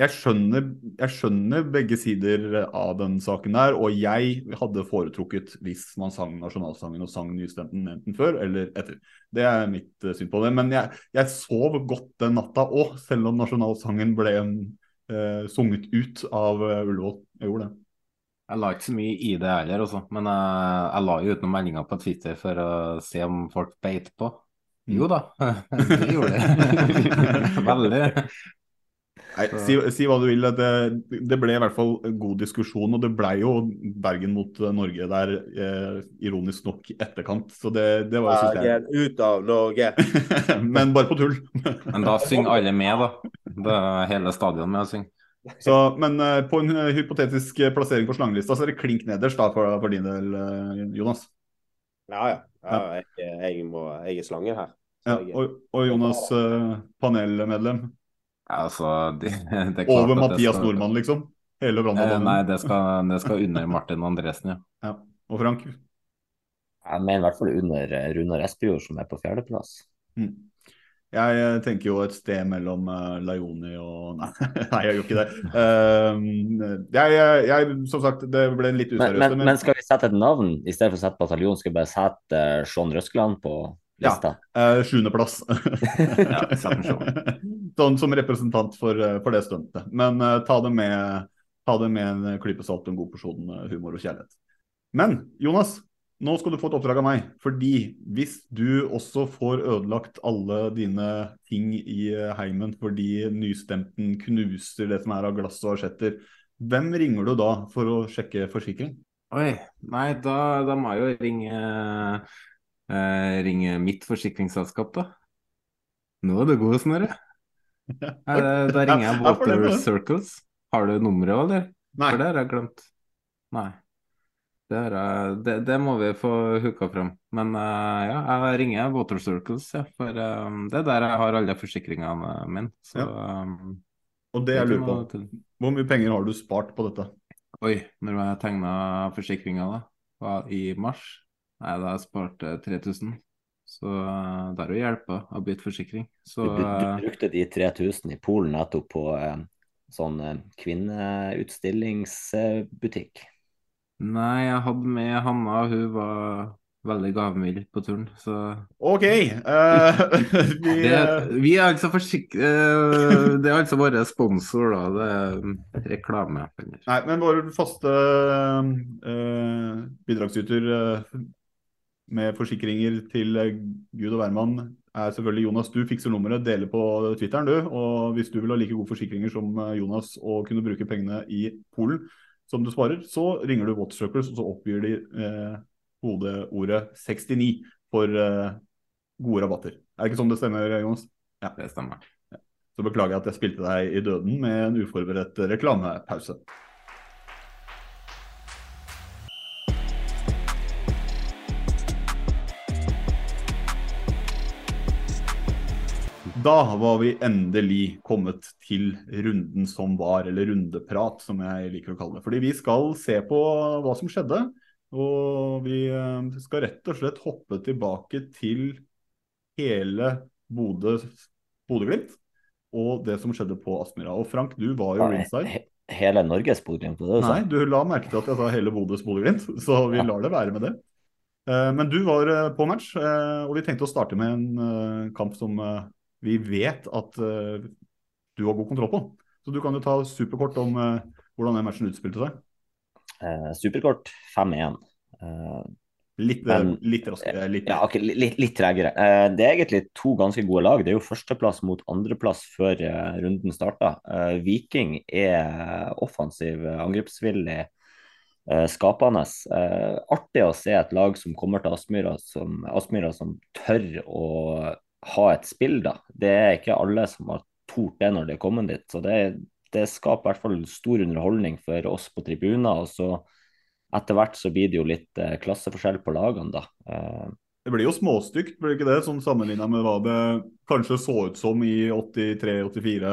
jeg skjønner, jeg skjønner, begge sider av den saken der, og jeg hadde foretrukket hvis man sang nasjonalsangen og sang nystemten enten før eller etter. Det er mitt uh, syn på det. Men jeg, jeg sov godt den natta òg, selv om nasjonalsangen ble uh, sunget ut av uh, Ullevål. Jeg gjorde det. Jeg la ikke så mye i det heller, også, men jeg, jeg la jo ut noen meldinger på Twitter for å se om folk beit på. Jo da, (laughs) det gjorde det. (laughs) Veldig. Nei, si, si, hva du vil. Det, det, ble i hvert fall god diskusjon, og det ble jo Bergen mot eh, Norge der, eh, ironisk nok, etterkant. Så det, det var jo Bergen ut av Norge. (laughs) (laughs) Men bare på tull. Men da synger (laughs) alle med, da. Det er hele stadion med å synge. Så, men uh, på en uh, hypotetisk plassering på slangelista, så er det klink nederst da, for, for din del, uh, Jonas? Ja, ja. ja jeg, jeg, må, jeg, er slangen her. Ja, og, og, Jonas, panelmedlem? Altså, (laughs) det, det Over Mathias skal... Nordmann, liksom? Hele eh, Nei, det skal, det skal under Martin Andresen, ja. (laughs) ja. Og Frank? Jeg mener i hvert fall under Runar Espejord, som er på fjerdeplass. Mm. Jeg tenker jo et sted mellom uh, Laioni og (laughs) Nei, nei, jeg gjør ikke det. Uh, jeg, jeg, som sagt, det ble en litt useriøst. Men, men, men, skal vi sette et navn i stedet for å sette bataljon? Skal vi bare sette uh, Sean Røskeland på lista? (laughs) Ja. Uh, Sjuendeplass. ja, sånn som representant for, eh, for det stuntet. Men uh, ta, det med, ta, det med, en klype salt og en god porsjon humor og kjærlighet. Men Jonas, nå skal du få et oppdrag av meg. Fordi hvis du også får ødelagt alle dine ting i heimen fordi nystemten knuser det som er av glass og asjetter, hvem ringer du da for å sjekke forsikring? Oi, nei, da, da må jeg jo ringe eh, ringe mitt forsikringsselskap, da. Nå er du god, Snorre. Eh, da ringer jeg (laughs) Water Circles. Har du nummeret òg, eller? Nei. For det har jeg glemt. Nei. Det, er, det, det, må vi få hooka fram. Men uh, ja, jeg ringer Water Circles, ja, for um, det er der jeg har alle forsikringene mine. Så, ja. um, Og det jeg lurer på, hvor mye penger har du spart på dette? Oi, når jeg tegna forsikringa i mars, Nei, da har jeg spart 3000. Så uh, det er jo hjelpa å bytte forsikring. Så, du, du, eh, brukte de 3000 i Polen nettopp på eh, sånn uh, kvinneutstillingsbutikk? Nei, jeg hadde med Hanna, hun var veldig gavmild på turen, så OK. Uh, (laughs) vi, det, vi, er altså forsikre uh, Det er altså vår sponsor, da. Det er reklame. Nei, men vår faste uh, bidragsyter med forsikringer til eh, Gud og hvermann er selvfølgelig Jonas. Du fikser nummeret, deler på Twitteren, du. Og hvis du vil ha like gode forsikringer som eh, Jonas og kunne bruke pengene i Polen som du sparer, så ringer du Watchcircles, og så oppgir de eh, hodeordet 69 for eh, gode rabatter. Er det ikke sånn det stemmer, Jonas? Ja, det stemmer. Så beklager jeg at jeg spilte deg i døden med en uforberedt reklamepause. Da var vi endelig kommet til runden som var, eller rundeprat, som jeg liker å kalle det. Fordi vi skal se på hva som skjedde. Og vi eh, skal rett og slett hoppe tilbake til hele Bodø-Glimt og det som skjedde på Aspmyra. Og Frank, du var jo ringside. Hele Norges Bodø-Glimt? Nei, du la merke til at jeg sa hele Bodøs Bodø-Glimt, (laughs) så vi lar det være med det. Eh, men du var eh, på match, og vi tenkte å starte med en kamp som vi vet at uh, du har god kontroll på. Så du kan jo ta superkort om uh, hvordan den matchen utspilte seg. Uh, superkort 5-1. litt, men, litt raskere? Litt, ja, okay, litt, litt tregere. det er egentlig to ganske gode lag. Det er jo førsteplass mot andreplass før runden starta. Viking er offensiv, angrepsvillig. Skapende. artig å se et lag som kommer til Aspmyra som, Aspmyra som tør å ha et spill, da. Det er ikke alle som har tort det når de er kommet dit. Så det, det skaper i hvert fall stor underholdning for oss på tribuner. Og så etter hvert så blir det jo litt eh, klasseforskjell på lagene, da. Eh, det blir jo småstygt, blir det ikke det? Sånn sammenligna med hva det kanskje så ut som i 83-84.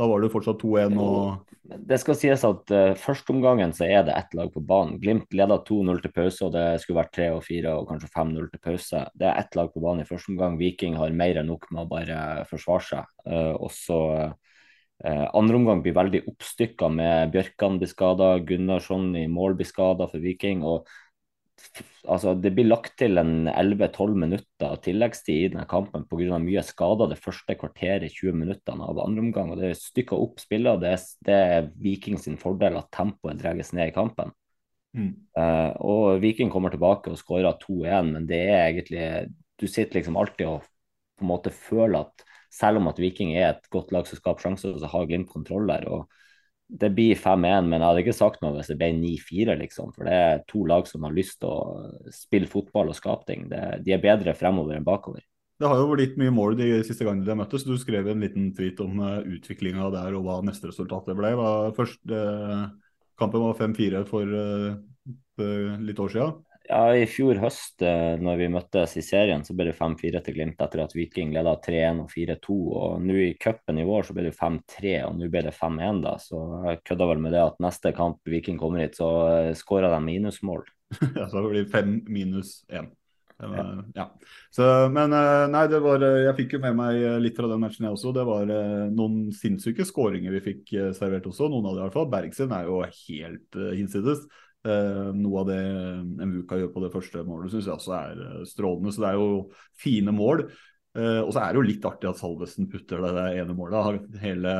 Da var det fortsatt 2-1 og Det skal sies at uh, førsteomgangen så er det ett lag på banen. Glimt leda 2-0 til pause, og det skulle vært 3 og 4 og kanskje 5-0 til pause. Det er ett lag på banen i første omgang. Viking har mer enn nok med å bare forsvare seg. Uh, og så uh, andre omgang blir veldig oppstykka med Bjørkan blir skada, Gunnarsson i mål blir skada for Viking. og altså, det blir lagt til en 11-12 minutter tilleggstid i denne kampen pga. mye skader det første kvarteret, 20 minuttene av andre omgang. og Det er stykka opp spillet. Det, det er Viking sin fordel at tempoet dras ned i kampen. Mm. Uh, og Viking kommer tilbake og skårer 2-1, men det er egentlig Du sitter liksom alltid og på en måte føler at selv om at Viking er et godt lag som skaper sjanser, så har Glimt kontroll der. og det blir 5-1, men jeg hadde ikke sagt noe hvis det ble 9-4, liksom. For det er to lag som har lyst til å spille fotball og skape ting. Det, de er bedre fremover enn bakover. Det har jo blitt mye mål de siste gangene de har møttes. Du skrev en liten tweet om uh, utviklinga der og hva neste resultat det ble. Første uh, kampen var 5-4 for uh, litt år siden. Ja, I fjor høst, eh, når vi møttes i serien, så ble det 5-4 til Glimt etter at Viking leda 3-1 og 4-2. Og nå i cupen i vår så ble det 5-3, og nå ble det 5-1, da. Så jeg kødda vel med det at neste kamp Viking kommer hit, så eh, skåra de minusmål. (laughs) ja, så det blir 5 minus 1. Ja. ja. Så, men eh, nei, det var Jeg fikk jo med meg litt fra den matchen, jeg også. Det var noen sinnssyke skåringer vi fikk servert også. Noen av dem i hvert fall. Bergsen er jo helt hinsides. Eh, noe av det Mvuka gjør på det første målet, syns jeg også er eh, strålende. Så det er jo fine mål. Uh, og så er det jo litt artig at Salvesen putter det, det ene målet. Hele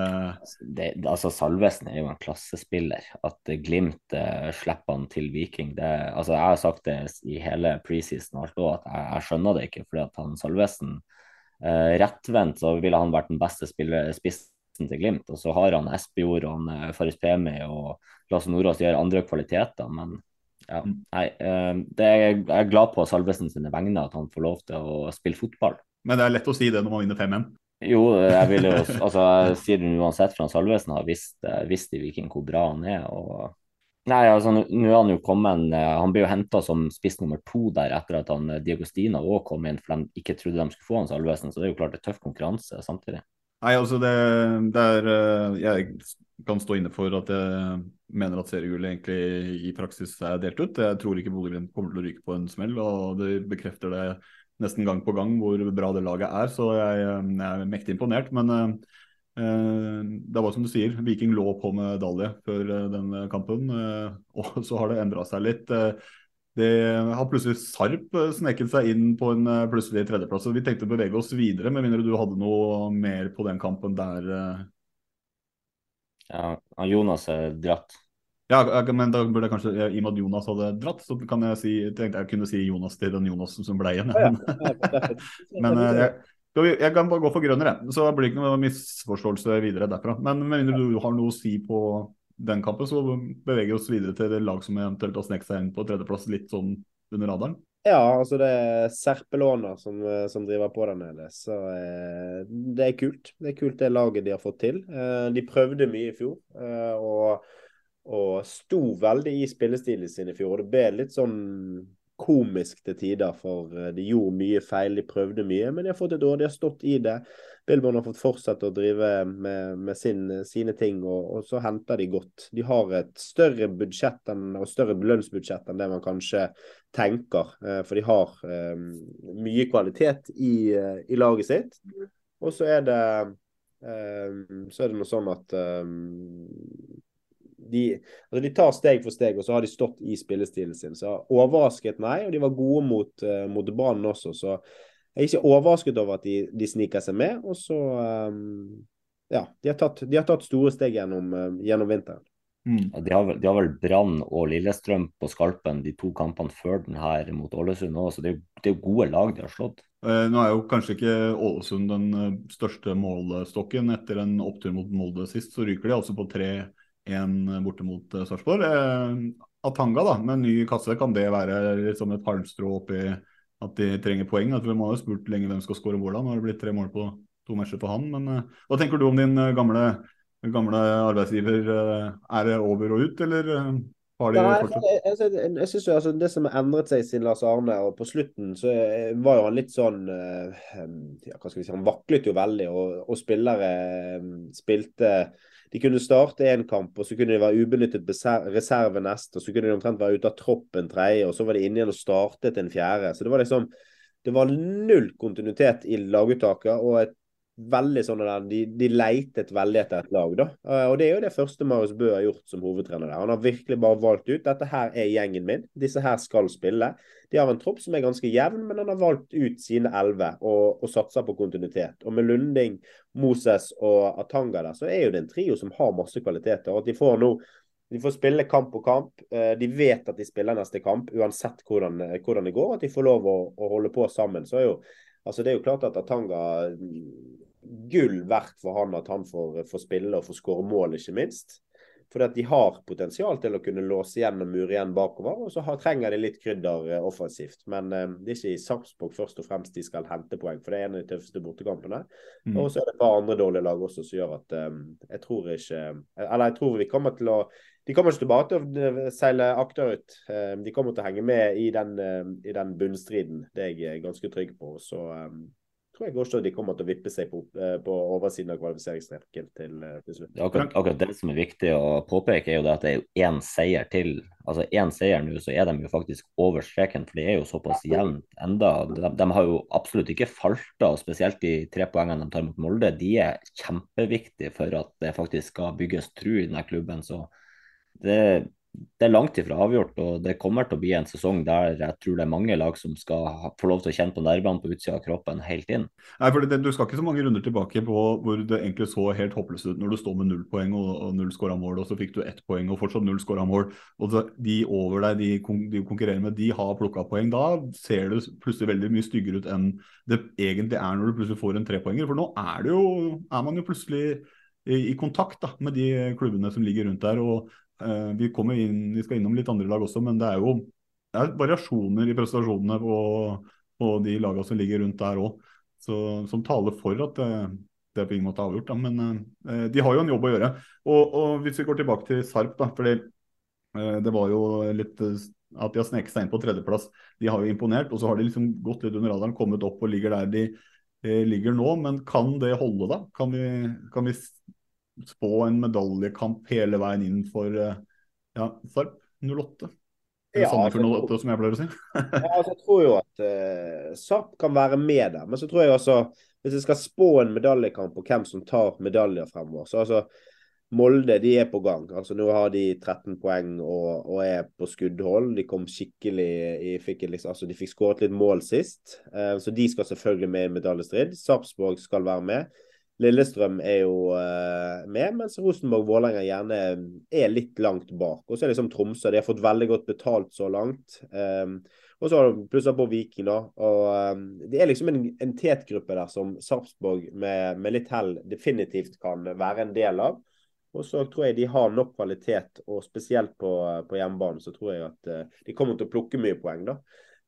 det, altså Salvesen er jo en klassespiller. At Glimt uh, slipper han til Viking det, altså Jeg har sagt det i hele preseason alt òg, at jeg, jeg, skjønner det ikke. fordi at han Salvesen uh, Rettvendt så ville han vært den beste spissen til Glimt. Og så har han Espejord og han Faris Pemi og Lasse Nordås gjør andre kvaliteter, men ja, mm. nei, eh, det er, jeg er glad på Salvesen sine vegne at han får lov til å spille fotball. Men det er lett å si det når man vinner 5-1? Jo, jeg vil jo (laughs) altså, jeg sier det uansett, for Salvesen har visst, eh, visst i Viking hvor bra han er. og Nei, altså Nå er han jo kommet eh, Han ble jo henta som spiss nummer to der etter at han Diagostina òg kom inn, for de ikke trodde de skulle få han Salvesen. Så det er jo klart det er tøff konkurranse samtidig. Nei, altså det, det er Jeg kan stå inne for at jeg mener at seriegullet egentlig i praksis er delt ut. Jeg tror ikke Bodø-Glimt kommer til å ryke på en smell, og det bekrefter det nesten gang på gang hvor bra det laget er. Så jeg, jeg er mektig imponert. Men eh, det var som du sier, Viking lå på medalje før den kampen, Eh, (laughs) og så har det endra seg litt. Det har plutselig Sarp sneket seg inn på en plutselig tredjeplass. så Vi tenkte å bevege oss videre, med mindre du hadde noe mer på den kampen der ja, Jonas er dratt. Ja, men da burde jeg kanskje, i og med at Jonas hadde dratt, så kan jeg si, tenkte jeg kunne si Jonas til den Jonas som ble igjen. Ja, (laughs) men eh, jeg, jeg, kan bare gå for grønner, jeg. Så blir det ikke noe misforståelse videre derfra. Men med mindre du har noe å si på den kampen, så beveger vi oss videre til det lag som eventuelt har sneket seg inn på tredjeplass litt sånn under radaren. Ja, altså det er Serpelåner som, eh, som, driver på der nede. Så eh, det er kult. Det er kult det laget de har fått til. Eh, de prøvde mye i fjor. Eh, og, og sto veldig i spillestilen sin i fjor. og Det ble litt sånn komisk til tider, for eh, de gjorde mye feil. De prøvde mye, men de har fått et år. De har stått i det. Billborn har fått fortsette å drive med, med sin, sine ting, og, og, så henter de godt. De har et større budsjett enn, og større lønnsbudsjett enn det man kanskje tenker. Eh, for de har um, mye kvalitet i, i, laget sitt. Og så er det um, så er det noe sånn at eh, de, altså de, tar steg for steg, og så har de stått i spillestilen sin. Så overrasket, nei. Og de var gode mot, uh, mot Brann også, så jeg er ikke overrasket over at de, de sniker seg med. Og så um, Ja, de har, tatt, de har, tatt, store steg gjennom, uh, gjennom vinteren. Mm. De, har de har vel Brann og Lillestrøm på skalpen de to kampene før den her mot Ålesund òg, så det det er gode lag de har slått. Eh, nå er jo kanskje ikke Ålesund den eh, største målestokken. Etter en opptur mot Molde sist, så ryker de altså på 3-1 borte mot eh, Sarpsborg. Eh, Atanga da, med ny kasse, kan det være liksom et halmstrå oppi at de trenger poeng. At vi må ha spurt lenge hvem skal skåre hvordan. Nå har det blitt tre mål på to matcher for han. Men hva tenker du om din gamle, gamle, arbeidsgiver? Er det over og ut, eller har de fortsatt? Jeg, jeg, jeg, jeg synes jo altså, Det som har endret seg siden Lars Arne, og på slutten så var jo han litt sånn ja, hva skal vi si, Han vaklet jo veldig, og, og spillere spilte de kunne starte én kamp, og så kunne de være ubenyttet reserve neste, og så kunne de omtrent være ute av troppen tredje, og så var de inne igjen og startet en fjerde. Så det var liksom det var null kontinuitet i laguttaket, og et veldig sånn der, de, de leitet veldig etter et lag. da. Eh, og Det er jo det første Marius Bø har gjort som hovedtrener. der. Han har virkelig bare valgt ut dette her er gjengen min, disse her skal spille. De har en tropp som er ganske jevn, men han har valgt ut sine elleve og, og satser på kontinuitet. Og Med Lunding, Moses og Atanga der, så er jo det en trio som har masse kvaliteter. og at de får nå de får spille kamp på kamp. Eh, de vet at de spiller neste kamp, uansett hvordan, hvordan det går. At de får lov å, å holde på sammen. Så er jo, altså det er jo klart at Atanga gull verdt for han at han får, får spille og får skåre mål, ikke minst. For at de har potensial til å kunne låse igjen og mure igjen bakover. Og så har, trenger de litt krydder eh, offensivt. Men eh, det er ikke i Sarpsborg først og fremst de skal hente poeng, for det er en av de tøffeste bortekampene. Mm. Og så er det et par andre dårlige lag også som gjør at eh, jeg tror ikke Eller jeg tror vi kommer til å De kommer ikke tilbake til å seile akterut. Eh, de kommer til å henge med i den, eh, i den bunnstriden. Det er jeg ganske trygg på. Så eh, tror jeg også de kommer til å vippe seg på, eh, på oversiden av kvalifiseringsstreken til, eh, til slutt. Akkurat, akkurat det som er viktig å påpeke, er jo det at det er jo én seier til. Altså én seier nå, så er de jo faktisk over streken, for det er jo såpass jevnt enda. De, de har jo absolutt ikke falt av, spesielt de tre poengene de tar mot Molde. De er kjempeviktige for at det faktisk skal bygges tru i denne klubben. Så det, det er langt ifra avgjort, og det kommer til å bli en sesong der jeg tror det er mange lag som skal få lov til å kjenne på nervene på utsida av kroppen helt inn. Nei, for det, Du skal ikke så mange runder tilbake på hvor det egentlig så helt håpløst ut når du står med null poeng og, og null skåra mål, og så fikk du ett poeng og fortsatt null skåra mål. og så De over deg, de, de konkurrerer med, de har plukka poeng. Da ser det plutselig veldig mye styggere ut enn det egentlig er når du plutselig får en trepoenger. For nå er, jo, er man jo plutselig i, kontakt da, med de klubbene som ligger rundt der. og vi, kommer inn, vi skal innom litt andre lag også, men det er jo det er variasjoner i prestasjonene på, på de lagene som ligger rundt der òg, som taler for at det, det er på ingen måte avgjort. Da. Men eh, de har jo en jobb å gjøre. Og, og Hvis vi går tilbake til Sarp, da, fordi eh, det var jo litt eh, at de har sneket seg inn på tredjeplass. De har jo imponert, og så har de liksom gått litt under radaren, kommet opp og ligger der de eh, ligger nå. Men kan det holde, da? Kan vi, kan vi spå en medaljekamp hele veien inn for eh, ja, Sarp 08? Eller Ja, Sandefjord altså, 08, som jeg pleier å si. (laughs) Ja, altså, jeg tror jo at uh, Sarp kan være med der. Men så tror jeg også, hvis jeg skal spå en medaljekamp og hvem som tar medaljer fremover så altså Molde de er på gang. altså Nå har de 13 poeng og, og er på skuddhold. De kom skikkelig i, fikk, liksom, altså De fikk skåret litt mål sist, uh, så de skal selvfølgelig med i medaljestrid. Sarpsborg skal være med. Lillestrøm er jo eh, med, mens Rosenborg-Vålerenga gjerne er litt langt bak. Og så er det liksom Tromsø. De har fått veldig godt betalt så langt. Um, og så har du plussa på Viking, da. Og um, det er liksom en, en tetgruppe der som Sarpsborg med, med litt hell definitivt kan være en del av. Og så tror jeg de har nok kvalitet, og spesielt på, på hjemmebane så tror jeg at uh, de kommer til å plukke mye poeng, da.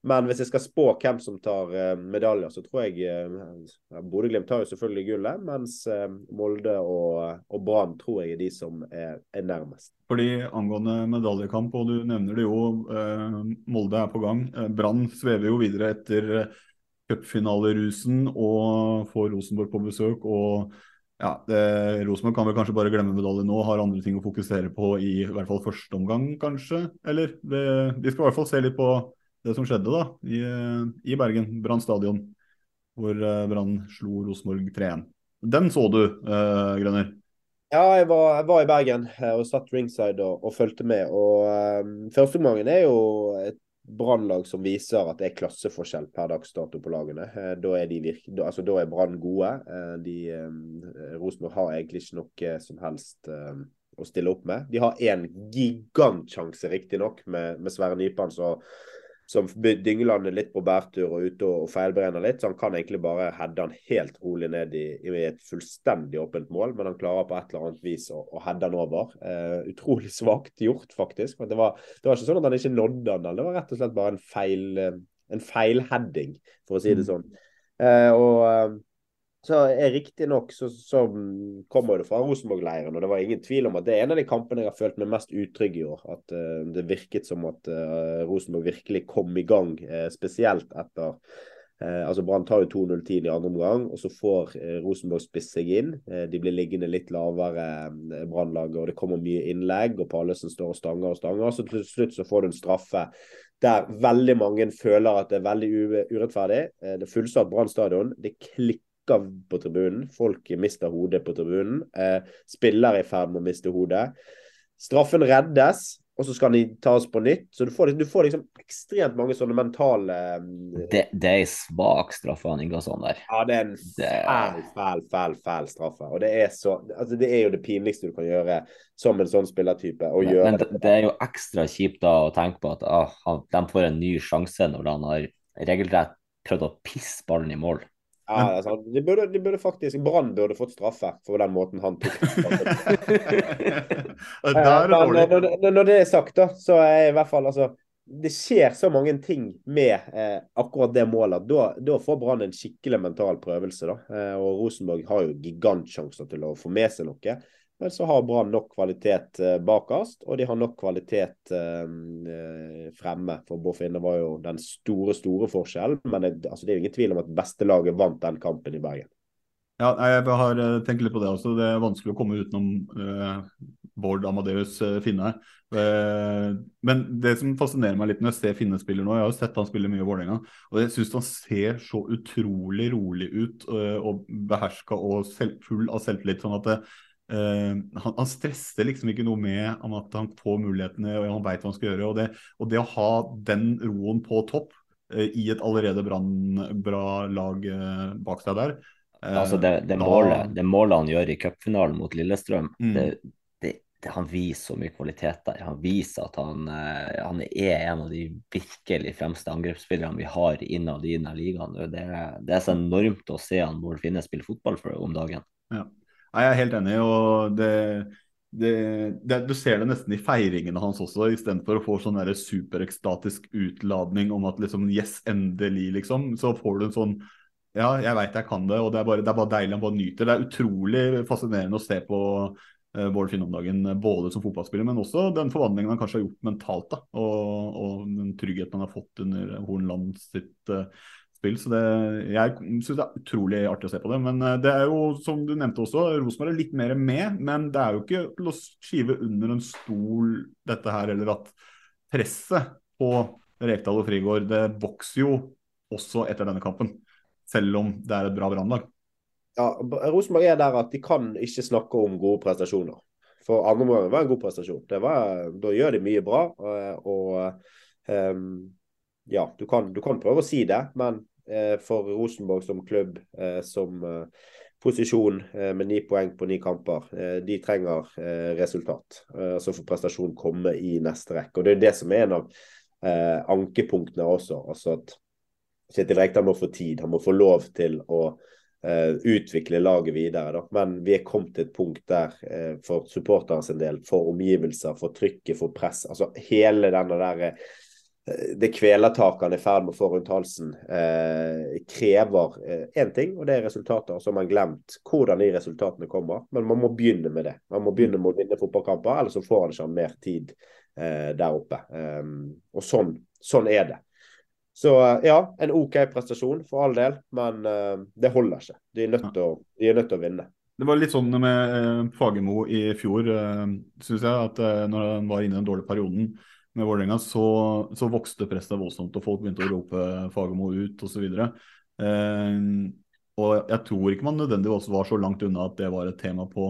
Men hvis jeg skal spå hvem som tar uh, medaljer, så tror jeg uh, Bodø-Glimt tar jo selvfølgelig gullet, mens uh, Molde og, og Brann tror jeg er de som er, er nærmest. Fordi Angående medaljekamp, og du nevner det jo, uh, Molde er på gang. Brann svever jo videre etter cupfinalerusen og får Rosenborg på besøk. og ja, Rosenborg kan vel kanskje bare glemme medalje nå, har andre ting å fokusere på i, i hvert fall første omgang, kanskje. Eller det, vi skal i hvert fall se litt på det som skjedde da, i, i Bergen, Brann stadion, hvor eh, Brann slo Rosenborg 3-1. Den så du, eh, Grønner? Ja, jeg var, jeg var i Bergen eh, og satt ringside og, og fulgte med. og um, Førsteomgangen er jo et Brannlag som viser at det er klasseforskjell per dags dato på lagene. Eh, Da er, altså, er Brann gode. Eh, De, eh, Rosenborg har egentlig ikke noe som helst eh, å stille opp med. De har én gigantsjanse, riktignok, med, med Sverre Nypan som som dynger landet litt på bærtur og ute og feilberegner litt. Så han kan egentlig bare heade han helt rolig ned i, i et fullstendig åpent mål, men han klarer på et eller annet vis å, å heade han over. Eh, utrolig (laughs) svakt gjort, faktisk. Men det var, det var ikke sånn at han ikke nådde han, det var rett og slett bare en feil eh, en feilheading, for å si det sånn. Eh, og eh, så er Riktignok så, så kommer det fra Rosenborg-leiren, og det var ingen tvil om at det er en av de kampene jeg har følt meg mest utrygg i år. At uh, det virket som at uh, Rosenborg virkelig kom i gang, uh, spesielt etter altså Brann tar jo 2-0-10 i andre omgang, og så får Rosenborg spisse seg inn. De blir liggende litt lavere uh, Brannlaget, og det kommer mye innlegg, og Pallesen står og stanger og stanger. Så til slutt så får du en straffe der veldig mange føler at det er veldig urettferdig. Det er fullsatt Brann stadion. Det klikker på tribunen. Folk mister hodet på tribunen. Eh, spillere er i ferd med å miste hodet. Straffen reddes, og så skal de tas på nytt. Så du får, du får liksom ekstremt mange sånne mentale Det, det er ei svak straffe han Ingasson der. Ja, det er en fæl, fæl, fæl, fæl straffe. Og det er, så, altså det er jo det pinligste du kan gjøre som en sånn spillertype. Men, men det, det er jo ekstra kjipt da å tenke på at ah, han, de får en ny sjanse når han har regelrett prøvd å pisse ballen i mål. Ja, det er sant. De burde, de burde faktisk, Brann burde fått straffe for den måten han tok (laughs) (laughs) dårlig. når, når- når det er sagt, da, så er i hvert fall altså Det skjer så mange ting med eh, akkurat det målet. Da, da får Brann en skikkelig mental prøvelse. da. Eh, og Rosenborg har jo gigantsjanser til å få med seg noe. Men så har Brann nok kvalitet eh, bakerst, og de har nok kvalitet eh, eh, fremme. For Finne var jo den store, store forskjellen. Men det, altså, det er jo ingen tvil om at beste laget vant den kampen i Bergen. Ja, jeg har tenkt litt på det også. Det er vanskelig å komme utenom eh, Bård Amadeus Finne. Eh, men det som fascinerer meg litt når jeg ser Finne spiller nå, jeg har jo sett han spille mye i Vålerenga, og jeg syns han ser så utrolig rolig ut og beherska og selv, full av selvtillit. sånn at det, han, han stresser liksom ikke noe med at han får mulighetene og han veit hva han skal gjøre. Og det, og det å ha den roen på topp eh, i et allerede bra lag eh, bak seg der eh, Altså det, det, da- målet, det målet han gjør i cupfinalen mot Lillestrøm, Mm. det, han viser så mye kvalitet der. Han viser at han, eh, han er en av de virkelig fremste angrepsspillerne vi har innad i denne ligaen. Det, det er så enormt å se han Bård Finne spille fotball for om dagen. Ja. Nei, jeg er helt enig. og det, det, det, Du ser det nesten i feiringene hans også, istedenfor å få sånn superekstatisk utladning om at liksom yes, endelig, liksom. Så får du en sånn ja, jeg veit jeg kan det, og det er, bare, det er bare deilig. Han bare nyter. Det er utrolig fascinerende å se på uh, Bård Finn om dagen, både som fotballspiller, men også den forvandlingen han kanskje har gjort mentalt. da, Og, og den tryggheten han har fått under Hornland sitt uh, spill. Så det, jeg syns det er utrolig artig å se på det. Men uh, det er jo, som du nevnte også, Rosenborg er litt mer med. Men det er jo ikke til å skive under en stol dette her, eller at presset på Rekdal og Frigård det vokser jo også etter denne kampen. Selv om det er et bra brannlag. Ja, Rosenborg er der at de kan ikke snakke om gode prestasjoner. For andre omgang var en god prestasjon. Var, da gjør de mye bra. Og, og um, ja, du kan, du kan, prøve å si det, men for Rosenborg som klubb, uh, som uh, posisjon med ni poeng på ni kamper, de trenger resultat. Så får prestasjon komme i neste rekke. Og Det er det som er en av ankepunktene også. altså at Kjetil Rekdal må få tid, han må få lov til å utvikle laget videre. Da. Men vi er kommet til et punkt der for supporterne sin del, for omgivelser, for trykket, for press. altså Hele denne der det kvelertaket han er i ferd med å få rundt halsen, krever én ting, og det er resultater. Så har man glemt hvordan de resultatene kommer. Men man må begynne med det. Man må begynne med å vinne fotballkamper, ellers så får han ikke mer tid der oppe. Um, og sånn, sånn er det. Så ja, en OK prestasjon for all del, men det holder ikke. De er, nødt til å, nødt til å vinne. Det var litt sånn med Fagermo i fjor, eh, syns jeg. At når han var inne i den dårlige perioden med Vålerenga, så, så vokste presset voldsomt. Og folk begynte å rope Fagermo ut osv. Uh, og jeg tror ikke man nødvendigvis var så langt unna at det var et tema på,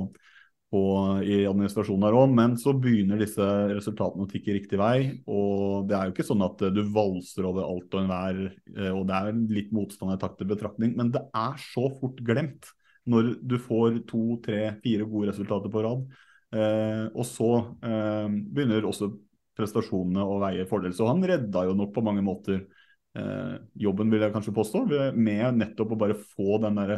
på, i administrasjonen her òg, men så begynner disse resultatene å tikke riktig vei. Og det er jo ikke sånn at du valser over alt og enhver, og det er litt motstand i takt til betraktning, men det er så fort glemt når du får to, tre, fire gode resultater på rad. Eh, og så eh, begynner også prestasjonene å veie fordel. Så han redda jo nok på mange måter eh, jobben, vil jeg kanskje påstå, med nettopp å bare få, den der,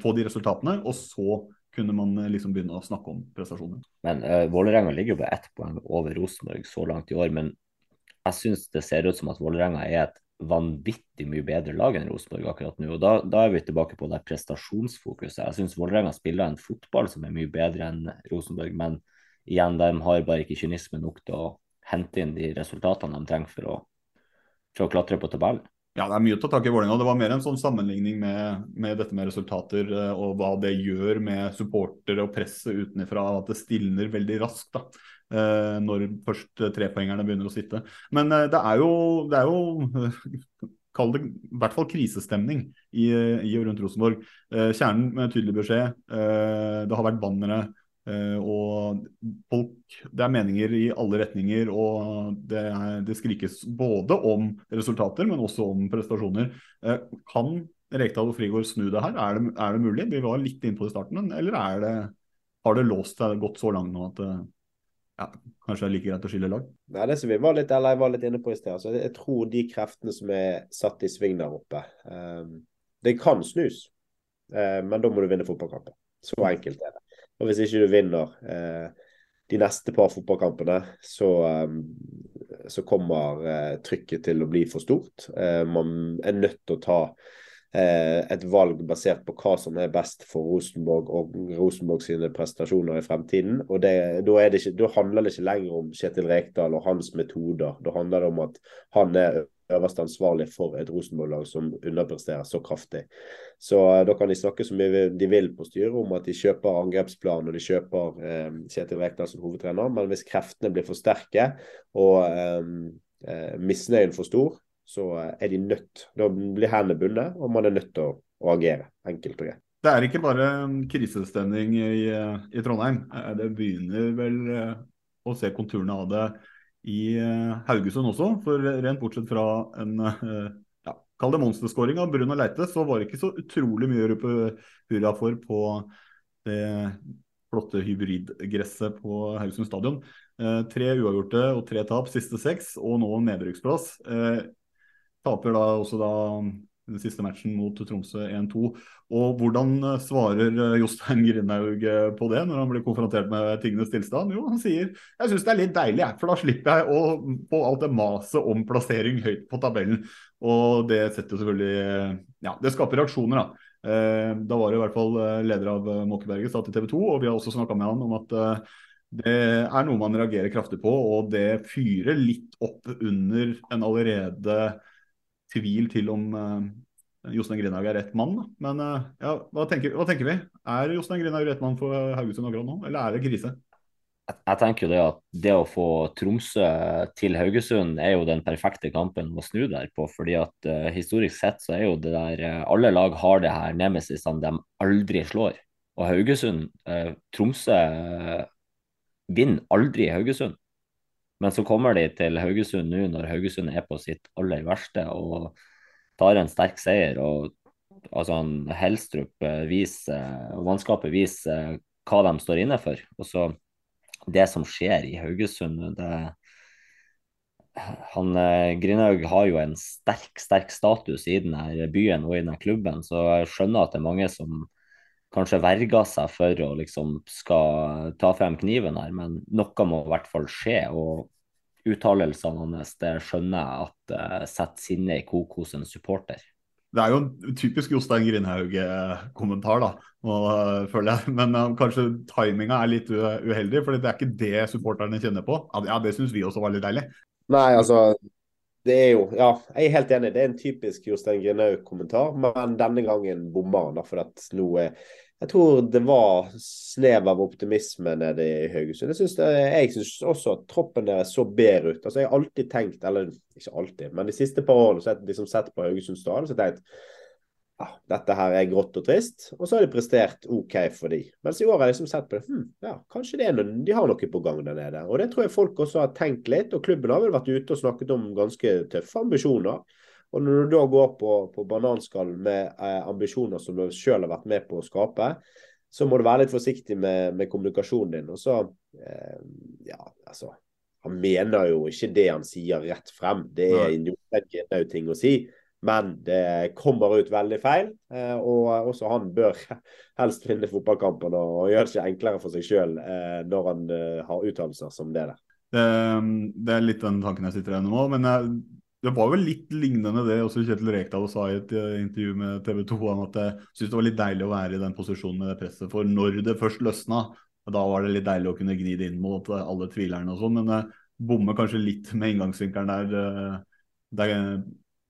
få de resultatene, og så kunne man liksom begynne å snakke om prestasjoner. Men eh, Vålerenga ligger jo på ett poeng over Rosenborg så langt i år, men jeg syns det ser ut som at Vålerenga er et vanvittig mye bedre lag enn Rosenborg akkurat nå. og Da, da er vi tilbake på det prestasjonsfokuset. Jeg syns Vålerenga spiller en fotball som er mye bedre enn Rosenborg, men igjen, de har bare ikke kynisme nok til å hente inn de resultatene de trenger for å, for å klatre på tabellen. Ja, det er mye å ta tak i Vålerenga. Det var mer en sånn sammenligning med, med, dette med resultater og hva det gjør med supportere og presset utenfra. At det stilner veldig raskt da, når først trepoengerne begynner å sitte. Men det er jo, det er jo Kall det i hvert fall krisestemning i, i og rundt Rosenborg. Kjernen med tydelig beskjed. Det har vært bannere. Uh, og folk, Det er meninger i alle retninger, og det, er, det, skrikes både om resultater, men også om prestasjoner. Uh, kan Rekdal og Frigård snu det her? Er det, er det mulig? Vi var litt inne på det i starten, eller det, har det låst seg godt så langt nå at uh, ja, kanskje det er like greit å skille lag? Nei, det som vi var litt, eller jeg var litt inne på i sted, altså, jeg tror de kreftene som er satt i sving der oppe um, Det kan snus, Uh, men da må du vinne fotballkampen. Så enkelt er det. Og hvis ikke du vinner eh, de neste par fotballkampene, så, eh, så kommer eh, trykket til å bli for stort. Eh, man er nødt til å ta eh, et valg basert på hva som er best for Rosenborg og Rosenborg sine prestasjoner i fremtiden. og da, handler det ikke lenger om Kjetil Rekdal og hans metoder. Da handler det om at han er øverste ansvarlig for et Rosenborg-lag som underpresterer så kraftig. Så uh, Da kan de snakke så mye de vil på styret om at de kjøper angrepsplan og de kjøper eh, Kjetil Rekdal som hovedtrener, men hvis kreftene blir for sterke og eh, misnøyen for stor, så er de nødt. Da blir hendene bundet, og man er nødt til å, å agere. Enkelt og greit. Det er ikke bare krisestemning i, i Trondheim. Det begynner vel å se konturene av det i eh, Haugesund også. For rent bortsett fra en eh, ja, kall det monsterskåring av Bruno Leite, så var det ikke så utrolig mye å rope hurra for på det flotte hybridgresset på Haugesund stadion. Eh, tre uavgjorte og tre tap siste seks, og nå nedrykksplass. Eh, taper da også da den siste matchen mot Tromsø 1-2. Og hvordan eh, svarer eh, Jostein Grindhaug eh, på det når han blir konfrontert med tingenes tilstand? Jo, han sier jeg syns det er litt deilig, for da slipper jeg å få alt det maset om plassering høyt på tabellen. Og det setter selvfølgelig Ja, det skaper reaksjoner, da. Da var det i hvert fall leder av Måkeberget sa til TV 2, og vi har også snakka med han om at det er noe man reagerer kraftig på, og det fyrer litt opp under en allerede tvil til om uh, Jostein Grindhaug er rett mann. Men uh, ja, hva tenker, hva tenker, vi? Er Jostein Grindhaug rett mann for Haugesund akkurat nå, eller er det krise? Jeg tenker jo det at det å få Tromsø til Haugesund er jo den perfekte kampen å snu der på. fordi at uh, historisk sett så er jo det der Alle lag har det her nemesisene de aldri slår. Og Haugesund Tromsø vinner aldri Haugesund. Men så kommer de til Haugesund nå når Haugesund er på sitt aller verste og tar en sterk seier. og altså Helstrup eh, viser, mannskapet viser hva de står inne for. Og så det som skjer i Haugesund det, han, eh, Grinaug har jo en sterk sterk status i denne byen og i denne klubben, så jeg skjønner at det er mange som kanskje verga seg for å liksom skal ta frem kniven her, men noe må i hvert fall skje. og uttalelsene hans det skjønner jeg at uh, setter sinne i kok hos en supporter. Det er jo en typisk Jostein Grindhaug-kommentar, da, og, uh, føler jeg. (laughs) Men uh, kanskje timinga er litt uheldig, for det er ikke det supporterne kjenner på. Ja, Det syns vi også var litt deilig. Nei, altså det er jo, ja, Jeg er helt enig, det er en typisk Jostein Grindhaug-kommentar, men denne gangen bommer han. For at nå er jeg tror det var snev av optimisme nede i Haugesund. Jeg syns, syns også at troppen deres så bedre ut. Altså, Jeg har alltid tenkt, eller ikke alltid, men de siste par årene så har jeg liksom sett på Haugesund stadion så har jeg tenkt ja, dette her er grått og trist. Og så har de prestert OK for de. Mens i år har jeg liksom sett på det. Hm, ja, kanskje det er noen, de har noe på gang der nede. Og det tror jeg folk også har tenkt litt. Og klubben har vel vært ute og snakket om ganske tøffe ambisjoner. Og når du da går på, på bananskall med eh, ambisjoner som du sjøl har vært med på å skape, så må du være litt forsiktig med, med kommunikasjonen din. Og så, eh, ja, altså Han mener jo ikke det han sier rett frem. Det er en ting å si. Men det kommer ut veldig feil. Eh, og også han bør (laughs) helst vinne fotballkampen og gjøre det ikke enklere for seg sjøl eh, når han eh, har uttalelser som det der. Det, det, er litt den tanken jeg sitter igjen med nå. Men jeg det var vel litt lignende det også Kjetil Rekdal sa i et uh, intervju med TV 2 om at jeg syntes det var litt deilig å være i den posisjonen med det presset. For når det først løsna, da var det litt deilig å kunne gni det inn mot uh, alle tvilerne og sånn. Men uh, bommer kanskje litt med inngangsvinkelen der. Det, er,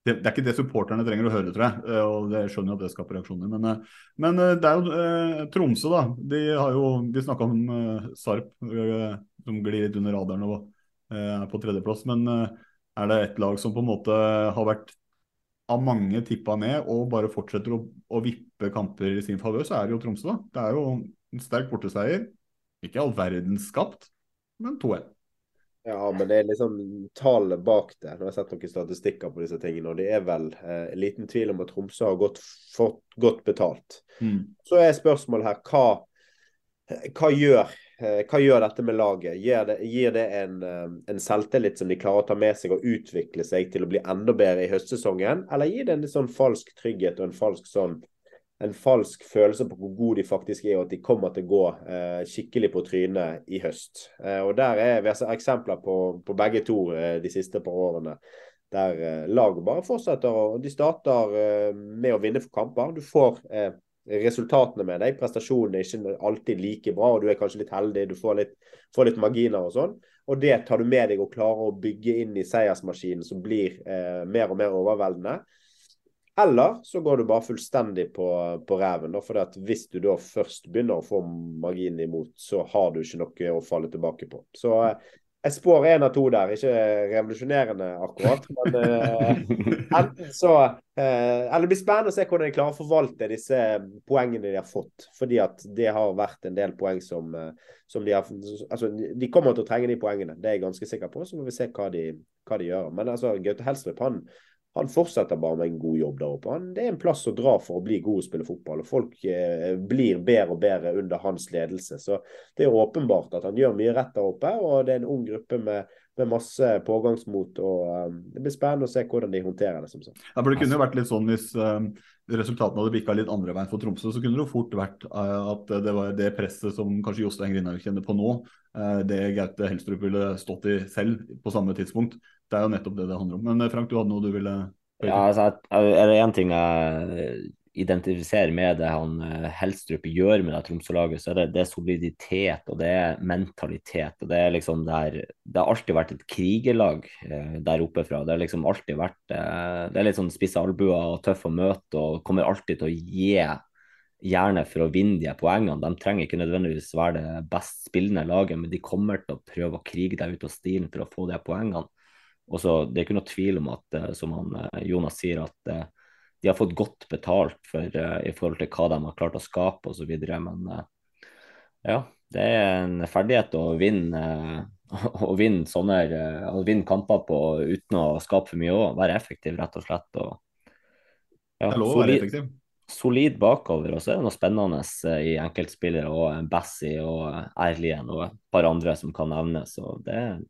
det, det, er ikke det supporterne trenger å høre, tror jeg. og det skjønner jo at det skaper reaksjoner. Men, men det er jo Tromsø, da. De har jo de snakka om Sarp, som glir litt under radaren og er på tredjeplass. men er det et lag som på en måte har vært av mange tippa ned og bare fortsetter å, å vippe kamper i sin favør, så er det jo Tromsø. da. Det er jo en sterk borteseier. Ikke all verdens skapt, men 2-1. Ja, men det er liksom tallet bak det. Nå har jeg sett noen statistikker på disse tingene, og det er vel eh, liten tvil om at Tromsø har gått, fått godt betalt. Mm. Så er spørsmålet her hva, hva gjør hva gjør dette med laget? Gir det, gir det en, eh, en, selvtillit som de klarer å ta med seg og utvikle seg til å bli enda bedre i høstsesongen? Eller gir det en litt sånn falsk trygghet og en falsk, sånn, en falsk følelse på hvor gode de faktisk er, og at de kommer til å gå eh, skikkelig på trynet i høst? Eh, og der er Vi har eksempler på, på begge to eh, de siste par årene. Der eh, laget bare fortsetter. og De starter med å vinne for kamper. Du får resultatene med deg. Prestasjonen er ikke alltid like bra, og du er kanskje litt heldig, du får litt, får litt marginer og sånn. Og det tar du med deg og klarer å bygge inn i seiersmaskinen som blir eh, mer og mer overveldende. Eller så går du bare fullstendig på, på reven. For hvis du da først begynner å få marginen imot, så har du ikke noe å falle tilbake på. Så eh, jeg spår én av to der. Ikke revolusjonerende akkurat, men uh, enten så uh, Eller det blir spennende å se hvordan de klarer å forvalte disse poengene de har fått. Fordi at det har vært en del poeng som, som de har Altså, de kommer til å trenge de poengene, det er jeg ganske sikker på. Så må vi se hva de, hva de gjør. Men altså, Gaute Helstrup han han fortsetter bare med en god jobb der oppe. Han, det er en plass å dra for å bli god og spille fotball. og Folk eh, blir bedre og bedre under hans ledelse. Så Det er åpenbart at han gjør mye rett der oppe. og Det er en ung gruppe med, med masse pågangsmot. og um, Det blir spennende å se hvordan de håndterer det. som sagt. Ja, for Det kunne jo vært litt sånn hvis um, resultatene hadde bikka litt andre veien for Tromsø, så kunne det jo fort vært uh, at det var det presset som kanskje Jostein Grindhaug kjenner på nå, det Gaute Helstrup ville stått i selv på samme tidspunkt. Det er jo nettopp det det handler om. Men eh, Frank, du hadde noe du ville Ja, altså, er det én ting jeg identifiserer med det han eh, Helstrup gjør med det Tromsø-laget, så er det, det er soliditet og det er mentalitet. og Det er liksom der, det har alltid vært et krigerlag eh, der oppe fra. Det har liksom alltid vært Det er litt sånn spisse albuer og tøff å møte og kommer alltid til å gi gjerne for å vinne de poengene. De trenger ikke nødvendigvis være det best spillende laget, men de kommer til å prøve å krige deg ut av stilen for å få de poengene. Og så, Det er ikke noe tvil om at, eh, som han, eh, Jonas sier, at eh, de har fått godt betalt for, i forhold til hva de har klart å skape osv. Men ja, det er en ferdighet å vinne, (laughs) å vinne sånne å vinne kamper på uten å skape for mye òg. Være effektiv, rett og slett. Og, ja, det er lov å være effektiv. Solid bakover, og så er det noe spennende i enkeltspillere og Bassi og Erlien og et par andre som kan nevnes. og det er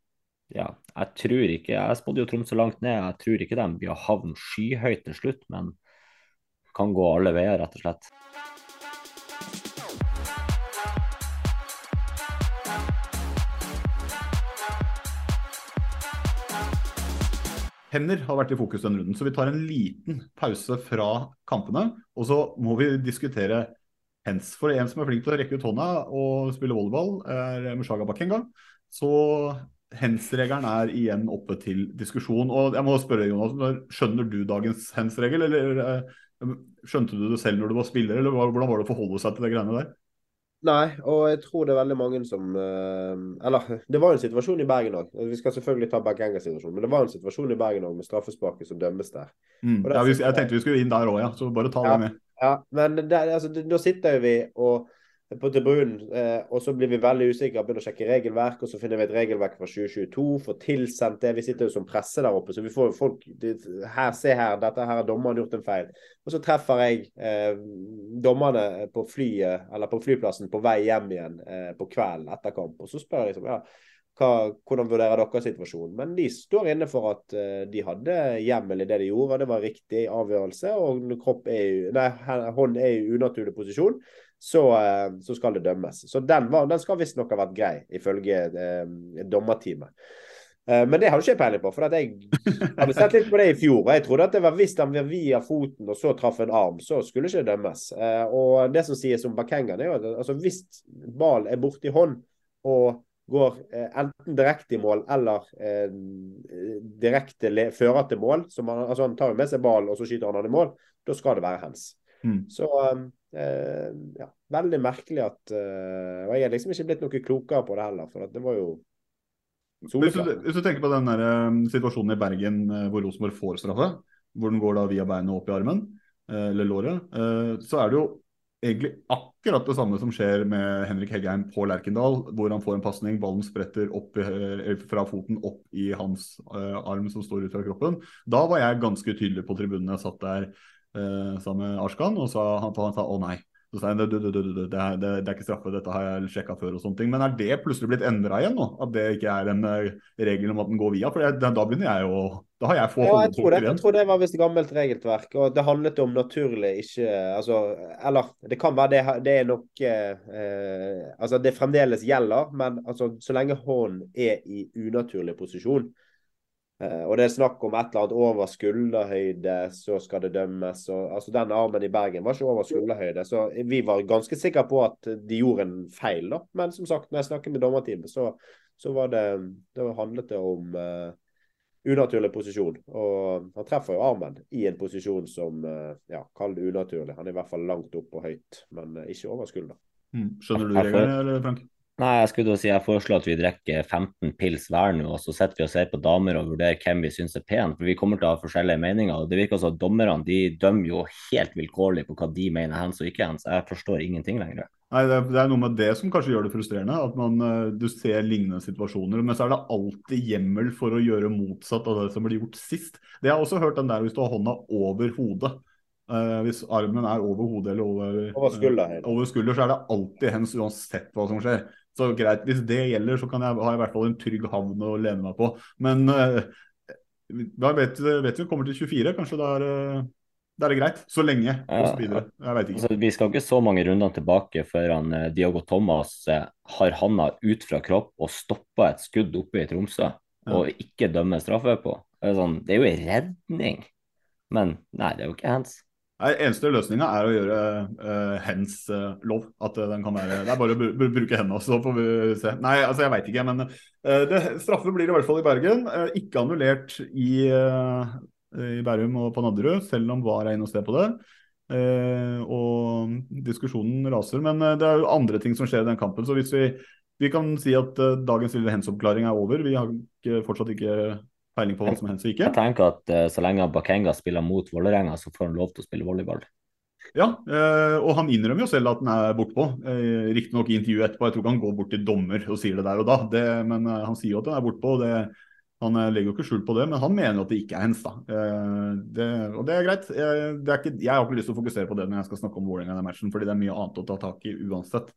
ja, jeg tror ikke Jeg spådde jo Tromsø langt ned. Jeg tror ikke de blir havne skyhøyt til slutt, men kan gå alle veier, rett og slett. Hender har vært i fokus denne runden, så vi tar en liten pause fra kampene. Og så må vi diskutere hens. For en som er flink til å rekke ut hånda og spille volleyball, er Mushaga Bakenga. Så hens-regelen er igjen oppe til diskusjon. Og jeg må spørre Jonas, Skjønner du dagens hens-regel, eller eh, skjønte du det selv når du var spiller, eller hvordan var det å forholde seg til de greiene der? Nei, og jeg tror det er veldig mange som uh, Eller det var en situasjon i Bergen òg. Vi skal selvfølgelig ta Bergenga-situasjonen, men det var en situasjon i Bergen òg med straffesparket som dømmes der. Mm. Ja, jeg tenkte vi skulle inn der òg, ja. Så bare ta ja, det med. Ja, men der, altså, da sitter vi og på tribunen. Eh, og så blir vi veldig usikre, begynner å sjekke regelverk, og så finner vi et regelverk fra 2022, får tilsendt det. Vi sitter jo som presse der oppe, så vi får jo folk her, Se her, dette her har dommeren gjort en feil. Og så treffer jeg eh, dommerne på flyet, eller på flyplassen på vei hjem igjen eh, på kvelden etter kamp. Og så spør jeg liksom, ja, hva, hvordan vurderer dere situasjonen? Men de står inne for at uh, de hadde hjemmel i det de gjorde, og det var riktig avgjørelse. Og kropp er, nei, hånd er i unaturlig posisjon så, eh, så, skal det dømmes. Så den, var, den skal visstnok ha vært grei, ifølge eh, dommerteamet. Eh, men det har du ikke peiling på, for jeg hadde sett litt på det i fjor. og Jeg trodde at det var hvis han var via foten og så traff en arm, så skulle ikke det dømmes. Eh, og det som sies om Bakengan, er jo at altså, hvis ball er borti hånd og går enten direkte i mål eller eh, direkte fører til mål, han, altså han tar jo med seg ballen og så skyter han han i mål, da skal det være hands. Mm. Så eh, ja, veldig merkelig at eh, Og jeg er liksom ikke blitt noe klokere på det heller, for det var jo hvis du, hvis du, tenker på den der, um, situasjonen i Bergen uh, hvor Rosenborg får straffe, hvor den går da via beinet opp i armen, uh, eller låret, så er det jo egentlig akkurat det samme som skjer med Henrik Heggheim på Lerkendal, hvor han får en pasning, ballen spretter opp, fra foten opp i hans arm som står ut fra kroppen. Da var jeg ganske tydelig på tribunen jeg satt der eh, sammen med Arskan, og sa, han, han sa å nei, Så sa han det, det, det, det, er, det, ikke straffe, dette har jeg sjekka før og sånne ting. Men er det plutselig blitt endra igjen nå? At det ikke er en uh, regel om at den går via? For da begynner jeg å Da har jeg få ja, jeg tror, det, jeg tror det var visst gammelt regelverk. Og det handlet om naturlig ikke Altså, eller det kan være det, det er nok eh, Altså det fremdeles gjelder, men altså, så lenge hånden er i unaturlig posisjon, Eh, og det er snakk om et eller annet over skulderhøyde, så skal det dømmes. Og, altså Den armen i Bergen var ikke over skulderhøyde, så vi var ganske sikre på at de gjorde en feil. da. Men som sagt, når jeg snakket med dommerteamet, så, så var det, det handlet det om uh, unaturlig posisjon. Og han treffer jo armen i en posisjon som uh, ja, kall det unaturlig. Han er i hvert fall langt opp og høyt, men uh, ikke over skulder. Mm. Skjønner du reglene, eller Frank? Nei, jeg skulle si jeg foreslår at vi drikker 15 pils hver nå, og så sitter vi og ser på damer og vurderer hvem vi syns er pen. For vi kommer til å ha forskjellige meninger. og Det virker som at dommerne de dømmer jo helt vilkårlig på hva de mener hands og ikke hands. Jeg forstår ingenting lenger. Nei, det er, det er, noe med det som kanskje gjør det frustrerende. At man, eh, du ser lignende situasjoner. Men så er det alltid hjemmel for å gjøre motsatt av det som ble gjort sist. Det har jeg også hørt den der hvis du har hånda over hodet. Uh, hvis armen er over hodet eller over, over, skulder, uh, over skulder, så er det alltid hens uansett hva som skjer. Så greit, hvis det gjelder, så kan jeg ha i hvert fall en trygg havn å lene meg på. Men uh, da vet, vet vi kommer til 24, kanskje da er, da er det greit. Så lenge, og så videre. Jeg vet ikke. Altså, vi skal ikke så mange runder tilbake før han, uh, Diogo Thomas har handa ut fra kropp og stoppa et skudd oppe i Tromsø, ja. og ikke dømmer straffe på. Det er, sånn, det er jo en redning, men nei, det er jo ikke hands. Nei, Eneste løsninga er å gjøre uh, hens uh, lov. At uh, den kan være Det er bare å br bruke hendene, så får vi se. Nei, altså jeg veit ikke, men det, straffe blir i hvert fall i Bergen. ikke annullert i, i, Bærum og på Nadderud, selv om VAR er inne og ser på det. og diskusjonen raser. Men det er jo andre ting som skjer i den kampen. Så hvis vi, vi kan si at dagens lille hens-oppklaring er over. Vi har ikke, fortsatt ikke peiling på hva som helst ikke. Jeg tenker at uh, så lenge Bakenga spiller mot Vålerenga, så får han lov til å spille volleyball. Ja, uh, og han innrømmer jo selv at han er bortpå. Uh, Riktignok i intervjuet etterpå, jeg tror ikke han går bort til dommer og sier det der og da. Det, men uh, han sier jo at han er bortpå. Det, han legger jo ikke skjul på det, men han mener at det ikke er hens. da. Det, og det er greit. Det er ikke, jeg har ikke lyst til å fokusere på det når jeg skal snakke om Vålerenga i den matchen, fordi det er mye annet å ta tak i uansett.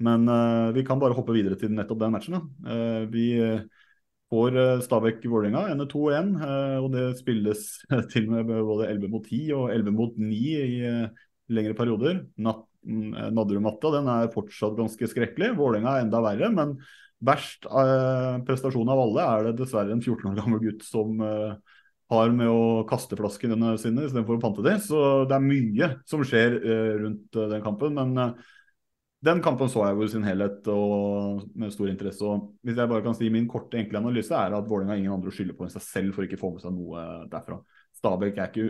Men vi kan bare hoppe videre til nettopp den matchen. da. vi får eh, Stabæk-Vålerenga ender 2-1. Eh, og det spilles (laughs) til og med både 11 mot 10 og 11 mot 9 i eh, lengre perioder. Mm, Nadderud-matta den er fortsatt ganske skrekkelig. Vålerenga er enda verre. Men verst prestasjon av alle er det dessverre en 14 år gammel gutt som har med å kaste flaskene sine istedenfor å pante dem. Så det er mye som skjer rundt den kampen. men den kampen så jeg jo i sin helhet og med stor interesse. og Hvis jeg bare kan si min korte, enkle analyse er at Vålerenga har ingen andre å skylde på enn seg selv for ikke å få med seg noe derfra. Stabæk er ikke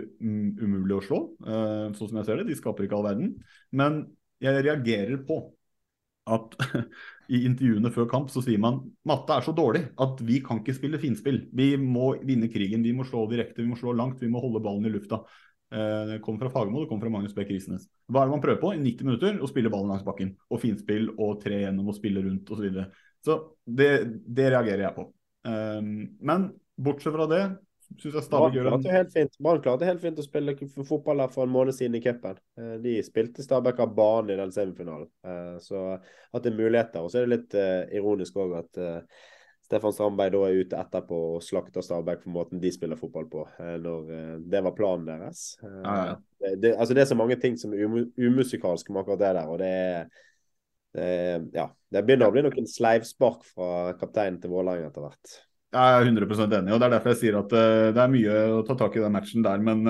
umulig å slå, eh, sånn som jeg ser det. De skaper ikke all verden. Men jeg reagerer på at (laughs) i intervjuene før kamp så sier man matte er så dårlig at vi kan ikke spille finspill. Vi må vinne krigen, vi må slå direkte, vi må slå langt, vi må holde ballen i lufta. Eh, det kommer fra Fagermo, det kommer fra Magnus Bech Risnes. Hva er det man prøver på? I 90 minutter å spille ballen langs bakken. Og finspill og tre gjennom og spille rundt osv. Så, videre. så det, det, reagerer jeg på. Um, men bortsett fra det syns jeg Stabæk gjør en fint. Brann klarte helt fint å spille fotball her for en måned siden i cupen. Eh, de spilte Stabæk av banen i den semifinalen, så at det er muligheter. Og så er det litt ironisk òg at Stefan Strandberg da er ute etterpå og slakter Stabæk for måten de spiller fotball på, eh, når eh, det var planen deres. Eh, ja, ja. Det, det, altså det er så mange ting som er umusikalske med akkurat det der. og det er ja, det begynner å bli noen sleivspark fra kapteinen til Vålerenga etter hvert. Jeg er 100 enig, og det er derfor jeg sier at det er mye å ta tak i den matchen der. Men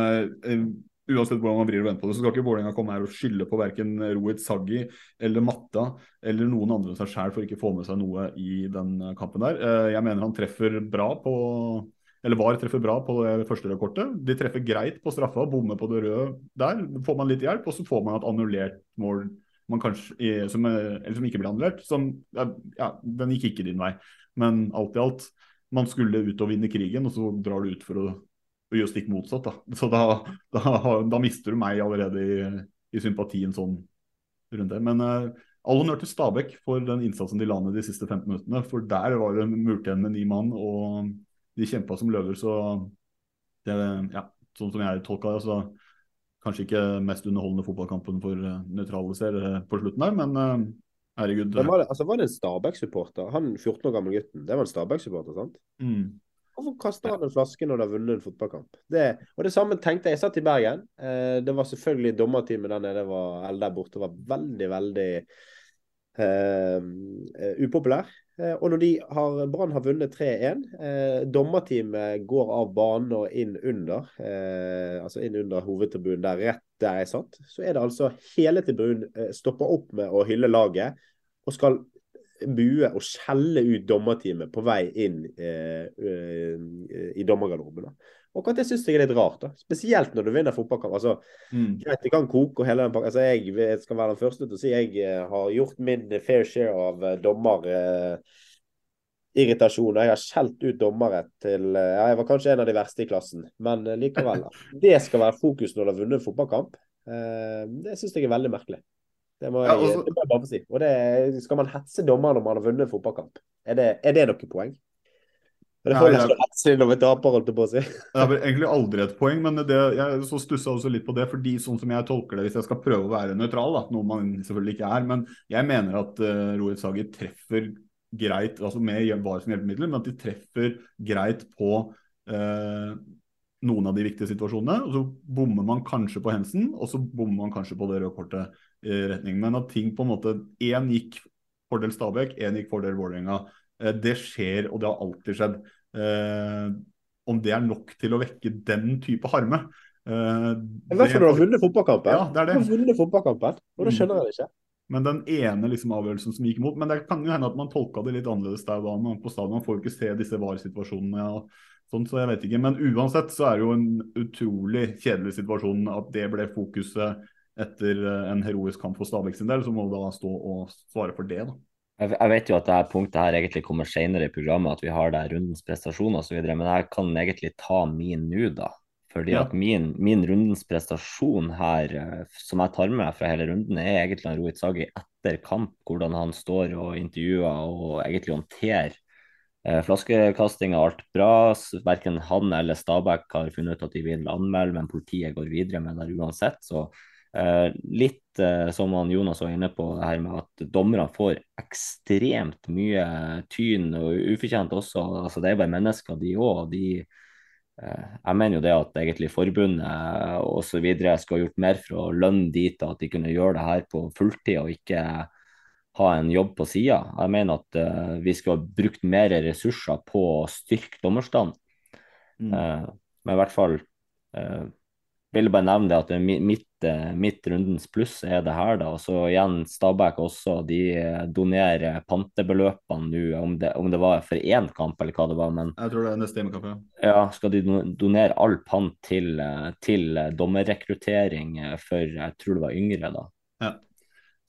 uansett hvordan man vrir og vender på det, så skal ikke Vålerenga komme her og skylde på verken Rohit Saggi eller Matta eller noen andre enn seg sjæl for ikke å få med seg noe i den kampen der. Eh, jeg mener han treffer bra på eller VAR treffer bra på det første røde kortet. De treffer greit på straffa, bommer på det røde der. Får man litt hjelp, og så får man et annullert mål man kanskje, som, eller som ikke ble annullert. Som, ja, den gikk ikke din vei. Men alt i alt, man skulle ut og vinne krigen, og så drar du ut for å og gjør stikk motsatt. Da. Så da, da, da, mister du meg allerede i, i sympatien sånn rundt det. Men uh, all honnør til Stabæk for den innsatsen de la ned de siste 15 minuttene. For der var det murt igjen med ni mann, og de kjempa som løver. Så det, ja, sånn som jeg tolka det, så kanskje ikke mest underholdende fotballkampen for uh, nøytrale seere på slutten der, men uh, herregud. Men var, det, altså, var det en Stabæk-supporter? Han 14 år gamle gutten, det var en Stabæk-supporter, sant? Mm. Hvorfor kaster han en flaske når de har vunnet en fotballkamp? Det, og det samme tenkte jeg. Jeg satt i Bergen. Eh, det var selvfølgelig dommerteamet der nede var, eller der borte var veldig, veldig eh, upopulær. Eh, og når de har, Brann har vunnet 3-1, eh, dommerteamet går av banen og inn under, eh, altså inn under hovedtribunen der rett der jeg satt, så er det altså hele tribunen eh, stopper opp med å hylle laget og skal bue og skjelle ut dommerteamet på vei inn eh, eh, i dommergarderoben. Og akkurat det syns jeg er litt rart. da. Spesielt når du vinner fotballkamp. Altså, mm. greit, Det kan koke og hele den pakken. Altså, jeg skal være den første til å si jeg eh, har gjort min fair share av dommerirritasjoner. Uh, jeg har skjelt ut dommere til uh, ja, Jeg var kanskje en av de verste i klassen, men likevel. (laughs) det skal være fokus når du har vunnet en fotballkamp. det syns jeg er veldig merkelig. Det må, jeg, ja, også, det må jeg bare få si. Og det, Skal man hetse dommer når man har vunnet en fotballkamp? Er det, er det noe poeng? Det får ja, jeg, hetse når vi taper, holdt jeg på å si. Det er vel egentlig aldri et poeng, men det, jeg så stussa også litt på det. fordi sånn som jeg tolker det, hvis jeg skal prøve å være nøytral, noe man selvfølgelig ikke er, men jeg mener at uh, Rohit Sager treffer greit, altså med VAR som hjelpemiddel, men at de treffer greit på uh, noen av de viktige situasjonene. og Så bommer man kanskje på Hensen, og så bommer man kanskje på det røde kortet retning. Men at ting på en måte Én gikk fordel Stabæk, én gikk fordel Vålerenga. Eh, det skjer, og det har alltid skjedd. Eh, om det er nok til å vekke den type harme eh, I hvert fall når du har vunnet fotballkampen. Ja, det er det. Du har vunnet fotballkampen, og da mm. skjønner jeg det ikke. Men den ene liksom, avgjørelsen som gikk imot Men det kan jo hende at man tolka det litt annerledes der da man på stadion. Man får ikke se disse VAR-situasjonene. og sånn, så jeg vet ikke. Men uansett så er det jo en utrolig kjedelig situasjon at det ble fokuset etter eh, en heroisk kamp for Stabæk sin del, så må du da stå og svare for det. da. Jeg vet jo at dette punktet her egentlig kommer senere i programmet, at vi har der rundens prestasjon osv., men jeg kan egentlig ta min nå, da. Fordi ja. at min, min, rundens prestasjon her, eh, som jeg tar med meg fra hele runden, er egentlig Rohit Sagi etter kamp. Hvordan han står og intervjuer og egentlig håndterer eh, flaskekastinga. Alt bra. Verken han eller Stabæk har funnet ut at de vil anmelde, men politiet går videre med det uansett. Så litt eh, som han Jonas var inne på, det her med at dommerne får ekstremt mye tyn, og ufortjent også. altså Det er bare mennesker, de òg. Eh, jeg mener jo det at egentlig forbundet osv. skal ha gjort mer for å lønne dit at de kunne gjøre det her på fulltid og ikke ha en jobb på sida. Jeg mener at uh, vi skulle ha brukt mer ressurser på å styrke dommerstanden. Mm. Uh, men i hvert fall uh, vil bare nevne det at mitt, eh, mitt, rundens pluss er det her, da. Og så igjen Stabæk også. De eh, donerer pantebeløpene nå, om det, om det var for én kamp eller hva det var. Men jeg tror det er neste hjemmekamp, ja. ja. Skal de donere all pant til, eh, til dommerrekruttering for jeg tror det var yngre, da. Ja.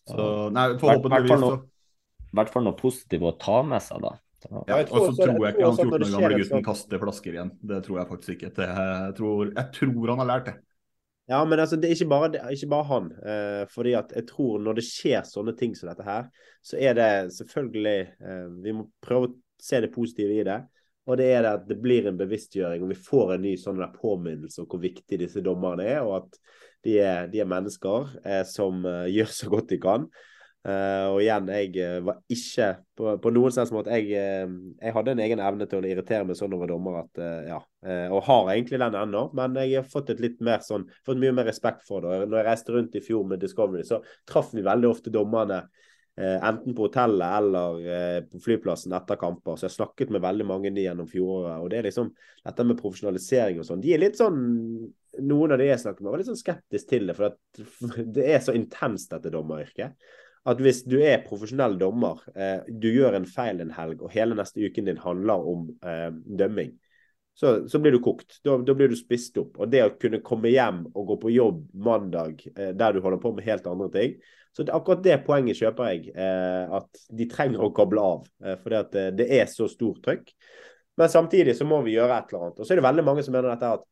Så nei, forhåpentligvis så I hvert fall noe positivt å ta med seg, da. Ja, og så tror jeg ikke han 14 år gamle gutten kaster flasker igjen. Det tror jeg faktisk ikke. Jeg tror, jeg tror han har lært det. Ja, men altså, det er ikke bare, er ikke bare han. Eh, fordi at jeg tror når det skjer sånne ting som dette her, så er det selvfølgelig eh, Vi må prøve å se det positive i det. Og det er det at det blir en bevisstgjøring, og vi får en ny sånn der påminnelse om hvor viktig disse dommerne er, og at de er, de er mennesker eh, som eh, (laughs) gjør så godt de kan. Uh, og igjen, jeg uh, var ikke på, på noen sens måte jeg, uh, jeg, hadde en egen evne til å irritere meg sånn over dommer at ja, Og har egentlig den ennå, men jeg har fått et litt mer sånn fått mye mer respekt for det. Når jeg reiste rundt i fjor med Discovery, så traff vi veldig ofte dommerne enten på hotellet eller på flyplassen etter kamper. Så jeg snakket med veldig mange de gjennom fjoråret. Og det er liksom dette med profesjonalisering og sånn. De er litt sånn Noen av de jeg snakker med, var litt sånn skeptisk til det, for (laughs) det er så intenst, dette dommeryrket at hvis du er profesjonell dommer, eh, du gjør en feil en helg, og hele neste uken din handler om eh, dømming, så, så, blir du kokt. Da, da, blir du spist opp. Og det å kunne komme hjem og gå på jobb mandag eh, der du holder på med helt andre ting Så det, akkurat det poenget kjøper jeg. Eh, at de trenger å koble av. Eh, fordi at eh, det er så stort trykk. Men samtidig så må vi gjøre et eller annet. Og så er det veldig mange som mener dette at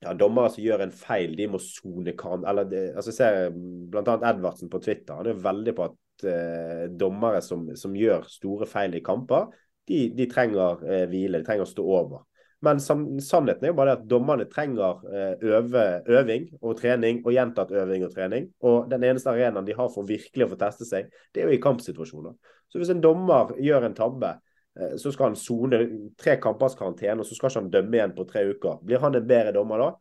ja, dommere som gjør en feil, de må sone kan... Eller altså, jeg ser bl.a. Edvardsen på Twitter. Han er veldig på at eh, dommere som, som, gjør store feil i kamper, de, de trenger eh, hvile. De trenger å stå over. Men sannheten er jo bare det at dommerne trenger eh, øve, øving og trening og gjentatt øving og trening. Og den eneste arenaen de har for virkelig å få teste seg, det er jo i kampsituasjoner. Så hvis en dommer gjør en tabbe, så skal han sone tre kampers karantene, og så skal ikke han dømme igjen på tre uker. Blir han en bedre dommer da?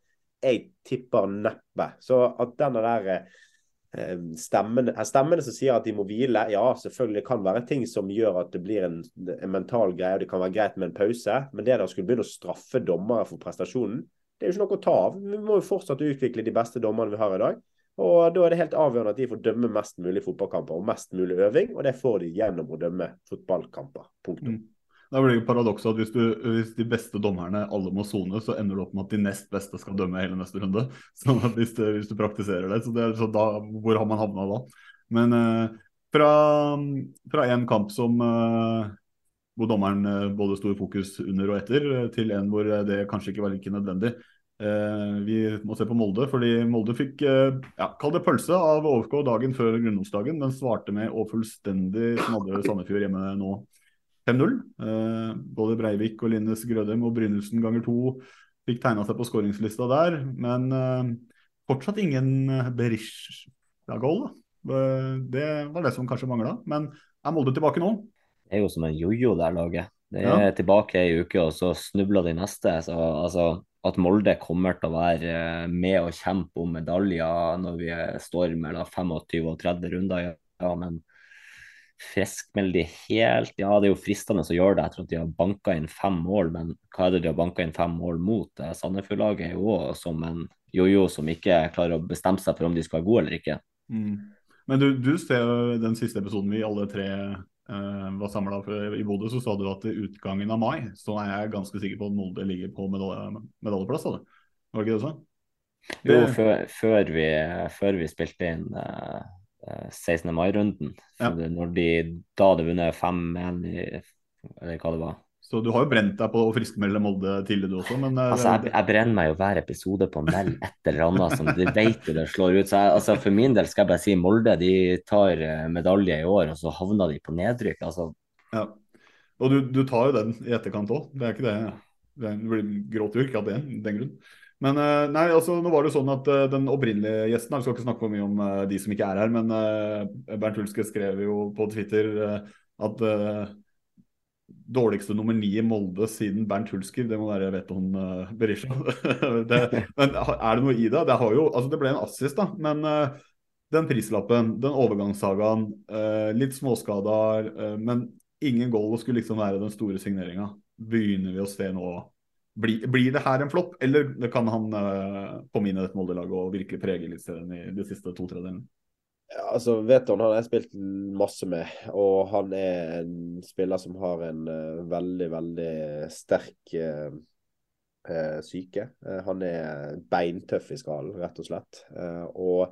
Jeg tipper neppe. Så at denne der Ehm, stemmene, stemmene, som sier at de må hvile, ja, selvfølgelig kan være ting som gjør at det blir en, en mental greie, og det kan være greit med en pause. Men det der skulle begynne å straffe dommere for prestasjonen, det er jo ikke noe å ta av. Vi må jo fortsatt utvikle de beste dommerne vi har i dag. Og da er det helt avgjørende at de får dømme mest mulig fotballkamper og mest mulig øving, og det får de gjennom å dømme fotballkamper. Punktum. Mm. Da blir det paradokset at hvis, du, hvis, de beste dommerne alle må sone, så ender det opp med at de nest beste skal dømme hele neste runde. (laughs) Sånn at hvis, du, hvis du praktiserer det, så, det så da, hvor har man havna da? Men eh, fra, fra, en kamp som eh, hvor dommeren eh, både sto i fokus under og etter, eh, til en hvor det kanskje ikke var like nødvendig. Eh, vi må se på Molde, fordi Molde fikk eh, ja, kall det pølse av OFK dagen før grunnlovsdagen. Den svarte med å fullstendig smadre Sandefjord hjemme nå 5-0. Eh, både Breivik og Linnes Grødem og Brynildsen ganger to fikk tegna seg på skåringslista der. Men fortsatt ingen Berisha-goal. Det var det som kanskje mangla. Men er Molde tilbake nå? Det er jo som en jojo, der laget. Det er ja. tilbake ei uke, og så snubler de neste. Så, altså, at Molde kommer til å være med og kjempe om medaljer når vi står mellom 25 og 30 runder, ja, men friskmelde helt Ja, det er jo fristende å gjøre det etter at de har banka inn fem mål, men hva er det de har banka inn fem mål mot? Sandefjord-laget er jo som en jojo som ikke klarer å bestemme seg for om de skal være gode eller ikke. Mm. Men du, du ser jo den siste episoden vi alle tre var samla i Bodø, så sa du at i utgangen av mai så er jeg ganske sikker på at Molde ligger på medalje, medaljeplass. Var det ikke det du sa? Jo, før, før, vi, før, vi, spilte inn uh, 16. mai-runden. Ja. Når de da hadde vunnet 5-1 eller hva det var. Så du har jo brent deg på å friskmelde Molde tidligere, du også, men eh, Altså, jeg, jeg, brenner meg jo hver episode på å melde et eller annet som de vet det slår ut. Så jeg, altså, for min del skal jeg bare si Molde de tar eh, medalje i år, og så havner de på nedrykk. altså. Ja, og du, du tar jo den i etterkant òg. Det er ikke det. Det blir gråt jo ikke av det, den grunn. Men eh, nei, altså, nå var det jo sånn at uh, den opprinnelige gjesten Vi skal ikke snakke for mye om uh, de som ikke er her, men uh, Bernt Hulske skrev jo på Twitter at dårligste nummer ni i Molde siden Bernt Hulsker, det må være Veton uh, Berisha. (laughs) det, men er det noe i det? Det, jo, altså, det ble en assist, da. Men den prislappen, den overgangssagaen, litt småskader, men ingen goal skulle liksom være den store signeringa. Begynner vi å se nå blir, blir det her en flopp, eller kan han uh, komme inn i dette Molde-laget og virkelig prege Eliteserien i de siste to tredjedelene? Altså, Veton har jeg spilt masse med, og han er en spiller som har en uh, veldig, veldig sterk uh, syke. han er beintøff i skallen, rett og slett. og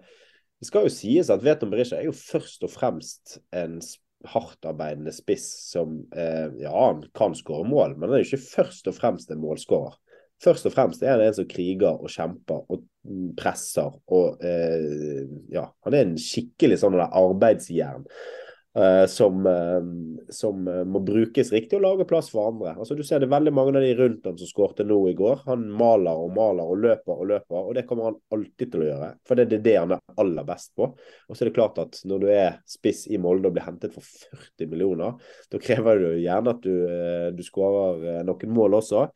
det skal jo sies at Veton Berisha er jo først og fremst en hardtarbeidende spiss som eh, Ja, han kan skåre mål, men han er jo ikke først og fremst en målskårer. Først og fremst er han en som kriger og kjemper og presser og eh, Ja, han er en skikkelig sånn arbeidsjern. Uh, som, uh, som uh, må brukes riktig og lage plass for andre. Altså Du ser det veldig mange av de rundt ham som skårte nå i går. Han maler og maler og løper og løper, og det kommer han alltid til å gjøre. For det er det han er aller best på. Og så er det klart at når du er spiss i Molde og blir hentet for 40 millioner, da krever det jo gjerne at du, du skårer noen mål også.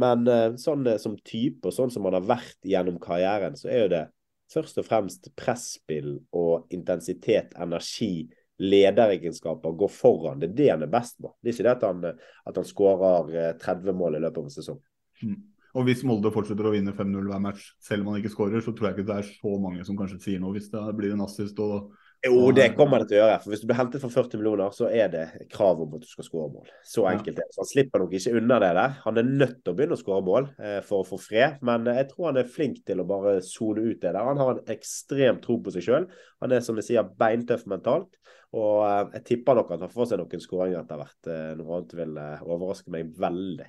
Men sånn som type og sånn som han har vært gjennom karrieren, så er jo det først og fremst presspill og intensitet, energi lederegenskaper, går foran. Det er det han er best på. Det er ikke det at han, at han skårer 30 eh, mål i løpet av en sesong. Mm. Og Hvis Molde fortsetter å vinne 5-0 hver match, selv om han ikke skårer, så tror jeg ikke det er så mange som kanskje sier noe hvis det blir en assist. og jo, det kommer det til å gjøre. for Hvis du blir hentet for 40 millioner, så er det krav om at du skal skåre mål. Så enkelt er det. Så Han slipper nok ikke unna det der. Han er nødt til å begynne å skåre mål eh, for å få fred, men eh, jeg tror han er flink til å bare sone ut det der. Han har en ekstrem tro på seg sjøl. Han er som jeg sier beintøff mentalt. Og eh, jeg tipper nok at han får seg noen skåringer etter hvert. Eh, noe annet vil eh, overraske meg veldig.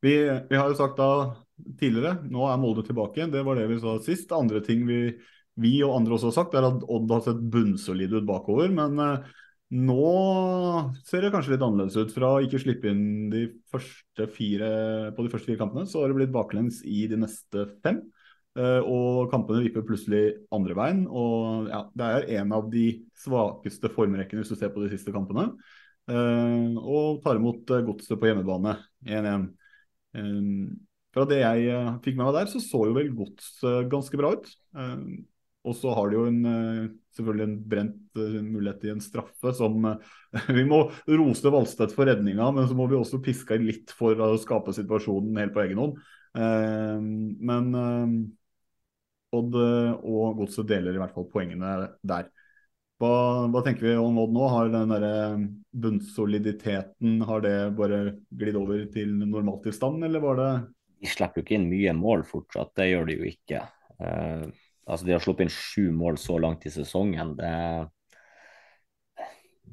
Vi, vi, har jo sagt da tidligere, nå er Molde tilbake. Det var det vi sa sist. Andre ting vi vi og andre også har sagt, er at Odd har sett bunnsolid ut bakover. Men uh, Nå ser det kanskje litt annerledes ut. Fra å ikke slippe inn de fire, på de første fire kampene, så har det blitt baklengs i de neste fem. Uh, og kampene vipper plutselig andre veien. og ja, Det er en av de svakeste formrekkene hvis du ser på de siste kampene. Uh, og tar imot godset på hjemmebane 1-1. fra det jeg fikk med meg der, så så jo vel gods ganske bra ut. Og så har de jo en, selvfølgelig en brent mulighet i en straffe som (laughs) Vi må rose Valstedt for redninga, men så må vi også piske litt for å skape situasjonen helt på egen hånd. men Odd eh, og Godset deler i hvert fall poengene der. Hva, hva, tenker vi om Odd nå? Har den der eh, bunnsoliditeten har det bare glidd over til normaltilstand, eller var det De slipper jo ikke inn mye mål fortsatt, det gjør de jo ikke. Uh, altså De har sluppet inn sju mål så langt i sesongen. Det,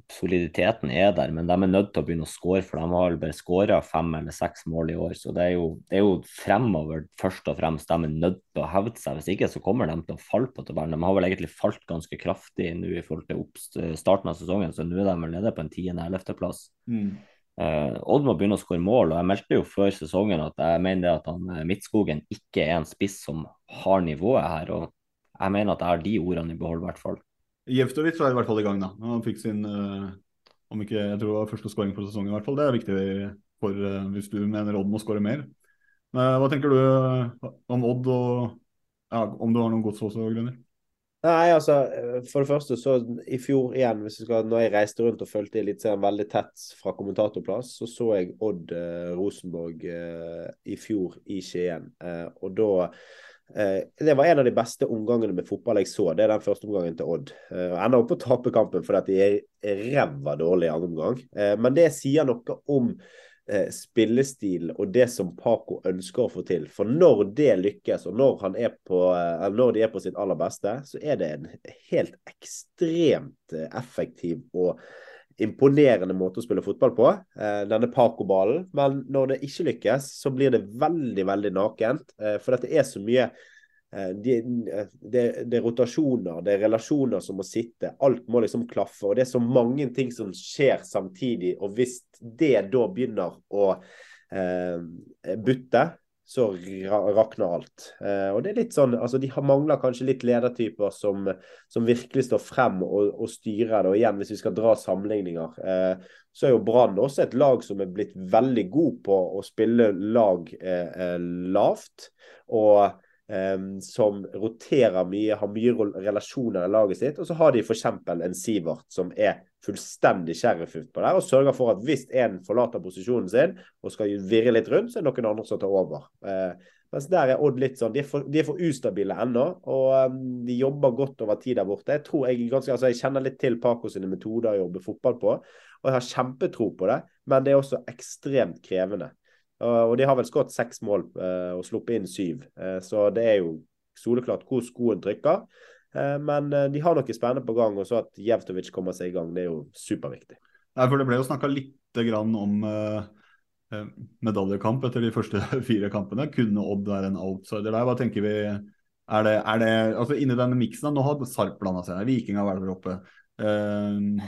soliditeten er der, men de er nødt til å begynne å skåre, for de har bare skåra fem eller seks mål i år. Så det er, jo, det er, jo, fremover først og fremst de er nødt til å hevde seg. Hvis ikke så kommer de til å falle på tabellen. De har vel egentlig falt ganske kraftig nå i forhold til starten av sesongen, så nå er de vel nede på en tiende-ellevteplass. Mm. Uh, Odd må begynne å skåre mål, og jeg meldte jo før sesongen at jeg mener at han, eh, Midtskogen ikke er en spiss som har nivået her. og jeg mener at jeg har de ordene i behold, i hvert fall. Jevtovic er i hvert fall i gang. da. Han fikk sin uh, om ikke, jeg tror det var første skåring på sesongen. i hvert fall. Det er viktig for uh, hvis du mener Odd må skåre mer. Uh, hva tenker du om Odd, og ja, om du har noen gods også, Grønner? Nei, altså, for det første så I fjor igjen, hvis skal, når jeg reiste rundt og fulgte Eliteserien veldig tett fra kommentatorplass, så så jeg Odd eh, Rosenborg eh, i fjor i Skien. Eh, og da Eh, det var en av de beste omgangene med fotball jeg så. Det er den første omgangen til Odd. Eh, og Ender opp på å tape kampen fordi de er ræva dårlig i andre omgang. Eh, men det sier noe om spillestil og det som Paco ønsker å få til. For når det lykkes, og når, han er på, når de er på sitt aller beste, så er det en helt ekstremt effektiv og imponerende måte å spille fotball på, eh, denne Paco-ballen. Men når det ikke lykkes, så blir det veldig, veldig nakent. Eh, for det er så mye eh, det, det, det, er rotasjoner, det er relasjoner som må sitte. Alt må liksom klaffe. Og det er så mange ting som skjer samtidig. Og hvis det da begynner å eh, butte, så rakner alt. Eh, og det er litt sånn, altså De mangler kanskje litt ledertyper som, som virkelig står frem og, og, styrer det. Og igjen, hvis vi skal dra sammenligninger, eh, så er jo Brann også et lag som er blitt veldig god på å spille lag eh lavt. Og Um, som roterer mye, har mye relasjoner i laget sitt. Og så har de f.eks. en Sivert som er fullstendig sheriff-utpå der, og sørger for at hvis en forlater posisjonen sin og skal virre litt rundt, så er det noen andre som tar over. Uh, mens der er Odd litt sånn, de er for, de er for ustabile ennå, og um, de jobber godt over tid der borte. Jeg tror jeg, ganske, altså jeg kjenner litt til Paco sine metoder å jobbe fotball på, og jeg har kjempetro på det, men det er også ekstremt krevende. Og de har vel skåret seks mål eh, og sluppet inn syv. Eh, så det er jo soleklart hvor skoen trykker. Eh, men de har noe spennende på gang, og så at Jevtovic kommer seg i gang, det er jo superviktig. Nei, for Det ble jo snakka litt om medaljekamp etter de første (laughs) fire kampene. Kunne Odd være en outsider der? Hva tenker vi? Er det, er det altså Inni denne miksen, nå har Sarp blanda seg. Viking har vært der oppe. Uh,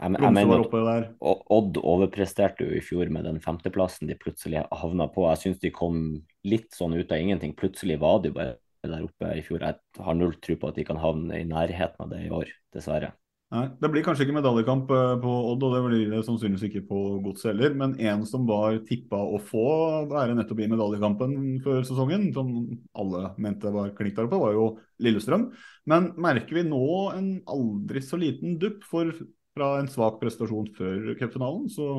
jeg, jeg mener at Odd overpresterte jo i fjor med den femteplassen de plutselig havna på. Jeg syns de kom litt sånn ut av ingenting. Plutselig var de bare der oppe i fjor. Jeg har null tro på at de kan havne i nærheten av det i år, dessverre. Nei, Det blir kanskje ikke medaljekamp eh, på Odd, og det blir det sannsynligvis ikke på Godset heller. Men en som var tippa å få være nettopp i medaljekampen før sesongen, som alle mente var klink der oppe, var jo Lillestrøm. Men merker vi nå en aldri så liten dupp? For fra en svak prestasjon før cupfinalen, så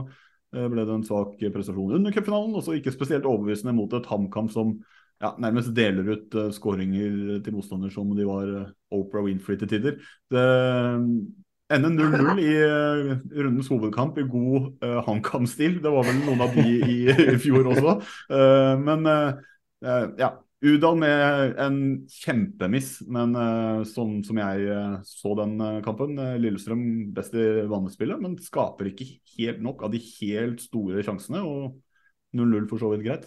eh, ble det en svak prestasjon under cupfinalen. Også ikke spesielt overbevisende mot et HamKam som ja, nærmest deler ut uh, skåringer til motstander som de var uh, Oprah Winfrey til tider. Det ender 0-0 i uh, rundens hovedkamp i god uh, HamKam-stil. Det var vel noen av de i, i fjor også. men ja, Udal med en kjempemiss, men uh, sånn som jeg uh, så den uh, kampen Lillestrøm best i vannespillet, men skaper ikke helt nok av de helt store sjansene. Og 0-0 for så vidt greit,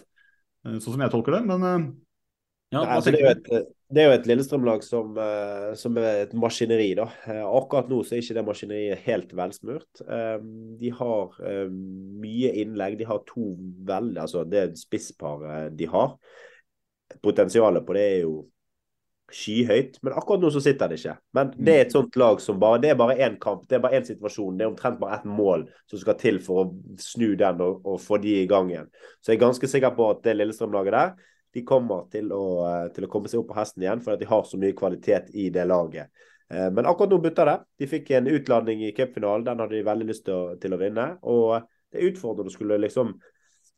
sånn som jeg tolker det. Men ja, Nei, altså, det, er et, det er jo et Lillestrøm-lag som, uh, som, er et maskineri. da. Uh, akkurat nå så er ikke det maskineriet helt velsmurt. Um, de har mye innlegg. De har to veldig Altså, det spissparet de har. Potensialet på det er jo skyhøyt, men akkurat nå så sitter det ikke. Men det er et sånt lag som bare Det er bare én kamp, det er bare én situasjon. Det er omtrent bare ett mål som skal til for å snu den og, og få de i gang igjen. Så jeg er ganske sikker på at det Lillestrøm-laget der, de kommer til å, eh, til å, komme seg opp på hesten igjen, for at de har så mye kvalitet i det laget. Eh, men akkurat nå butter det. De fikk en utladning i cupfinalen, den hadde de veldig lyst til å, til å vinne. Og det er utfordrende å skulle liksom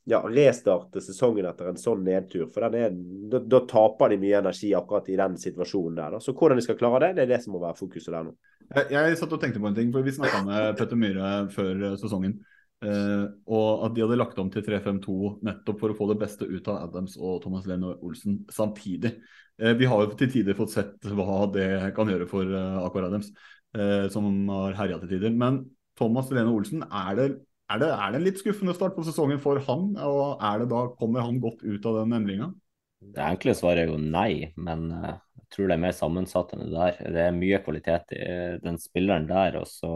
ja, restarte sesongen etter en sånn nedtur. For er, da, da, taper de mye energi akkurat i den situasjonen der. Da. Så hvordan de skal klare det, det er det som må være fokuset der nå. Jeg, jeg satt og tenkte på en ting, for vi snakka med Petter Myhre før eh, sesongen. Eh, og at de hadde lagt om til 3-5-2 nettopp for å få det beste ut av Adams og Thomas Lene Olsen samtidig. Eh, vi har jo til tider fått sett hva det kan gjøre for eh, Akvar Adams, eh, som har herja til tider. Men Thomas Lene Olsen, er det er det, er det, en litt skuffende start på sesongen for han, og er det da, kommer han godt ut av den endringa? Det enkle svaret er jo nei, men eh, jeg tror det er mer sammensatt enn det der. Det er mye kvalitet i den spilleren der. og så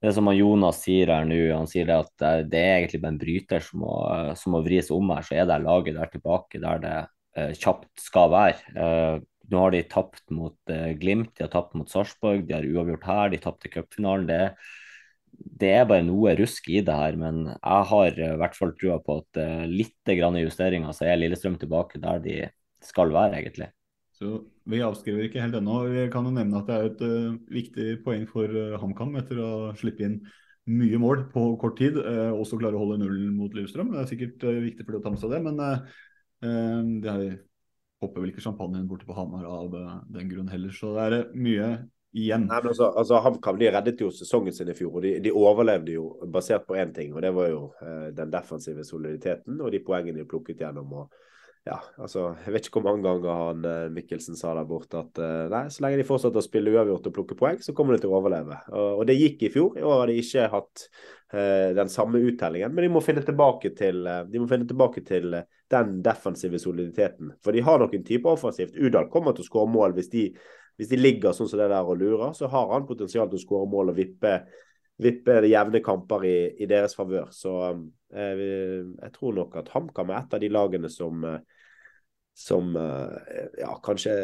det som Jonas sier her nå, han sier det at det er egentlig bare en bryter som må, som må vris om her, så er det laget der tilbake der det eh, kjapt skal være. Eh, nå har de tapt mot eh, Glimt, de har tapt mot Sarpsborg, de har uavgjort her, de tapte cupfinalen. Det er det er bare noe rusk i det her, men jeg har i hvert fall trua på at uh, litt grann justeringer, så er Lillestrøm tilbake der de skal være, egentlig. Så Vi avskriver ikke helt ennå. Vi kan jo nevne at det er et uh, viktig poeng for uh, HamKam etter å slippe inn mye mål på kort tid. Uh, også klare å holde nullen mot Lillestrøm. Det er sikkert viktig for dem å ta med seg det, men det er, hopper vel ikke champagnen borte på Hamar av den grunn heller. Så det er mye igjen. Nei, men altså, altså HamKam de reddet jo sesongen sin i fjor, og de, de overlevde jo basert på én ting. og Det var jo eh, den defensive soliditeten og de poengene de plukket gjennom. og ja, altså, Jeg vet ikke hvor mange ganger han eh, Mikkelsen sa der borte at eh, nei, så lenge de fortsetter å spille uavgjort og plukke poeng, så kommer de til å overleve. Og, og det gikk i fjor. I år har de ikke hatt eh, den samme uttellingen, men de må finne tilbake til, eh, de må finne tilbake til den defensive soliditeten. For de har noen type offensivt. Udal kommer til å skåre mål hvis de hvis de ligger sånn som det der og lurer, så har han potensial til å skåre mål og vippe, vippe jevne kamper i, i deres favør. Så eh, jeg tror nok at HamKam er et av de lagene som, eh, som eh, ja, kanskje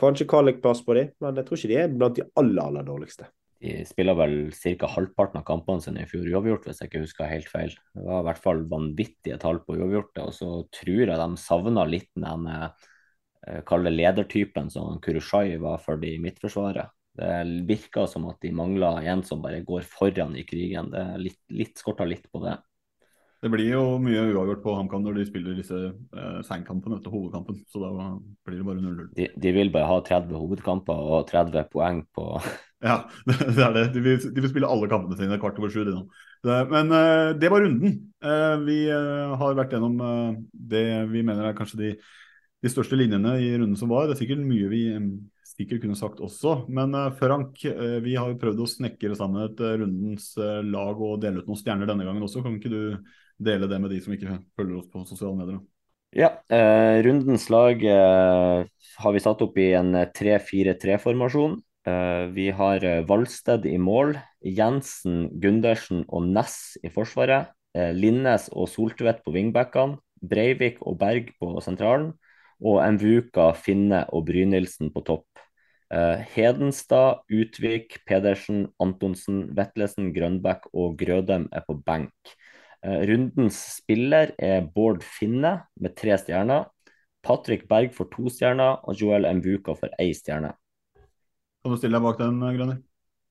Kanskje kvalikplass på de, men jeg tror ikke de er blant de aller, aller dårligste. De spiller vel ca. halvparten av kampene sine i fjor uavgjort, hvis jeg ikke husker helt feil. Det var i hvert fall vanvittige tall på uavgjorte, og så tror jeg de savna litt den Eh, kall det ledertypen som Kurushai var for de i Midtforsvaret. Det virker som at de mangler en som bare går foran i krigen. Det litt, litt skorta litt på det. Det blir jo mye uavgjort på HamKam når de spiller disse eh, seinkampene etter hovedkampen. Så da blir det bare 0-0. De, de, vil bare ha 30 hovedkamper og 30 poeng på (laughs) Ja, det er det. De vil, de vil spille alle kampene sine kvart over sju. Men eh, det var runden. Eh, vi eh, har vært gjennom eh, det vi mener er kanskje de de største linjene i runden som var. Det er sikkert mye vi sikkert kunne sagt også. Men uh, Frank, uh, vi har jo prøvd å snekre sammen et uh, rundens lag og dele ut noen stjerner denne gangen også. Kan ikke du dele det med de som ikke følger oss på sosiale medier? Ja, rundens lag har vi satt opp i en 3-4-3-formasjon. vi har Valsted i mål, Jensen, Gundersen og Ness i forsvaret. Linnes og Soltvedt på wingbackene. Breivik og Berg på sentralen og Mvuka, Finne og Brynildsen på topp. Uh, Hedenstad, Utvik, Pedersen, Antonsen, Vetlesen, Grønbæk og Grødem er på benk. Uh, rundens spiller er Bård Finne med tre stjerner. Patrick Berg får to stjerner, og Joel Mvuka får én stjerne. Kan du stille deg bak den, Grønner?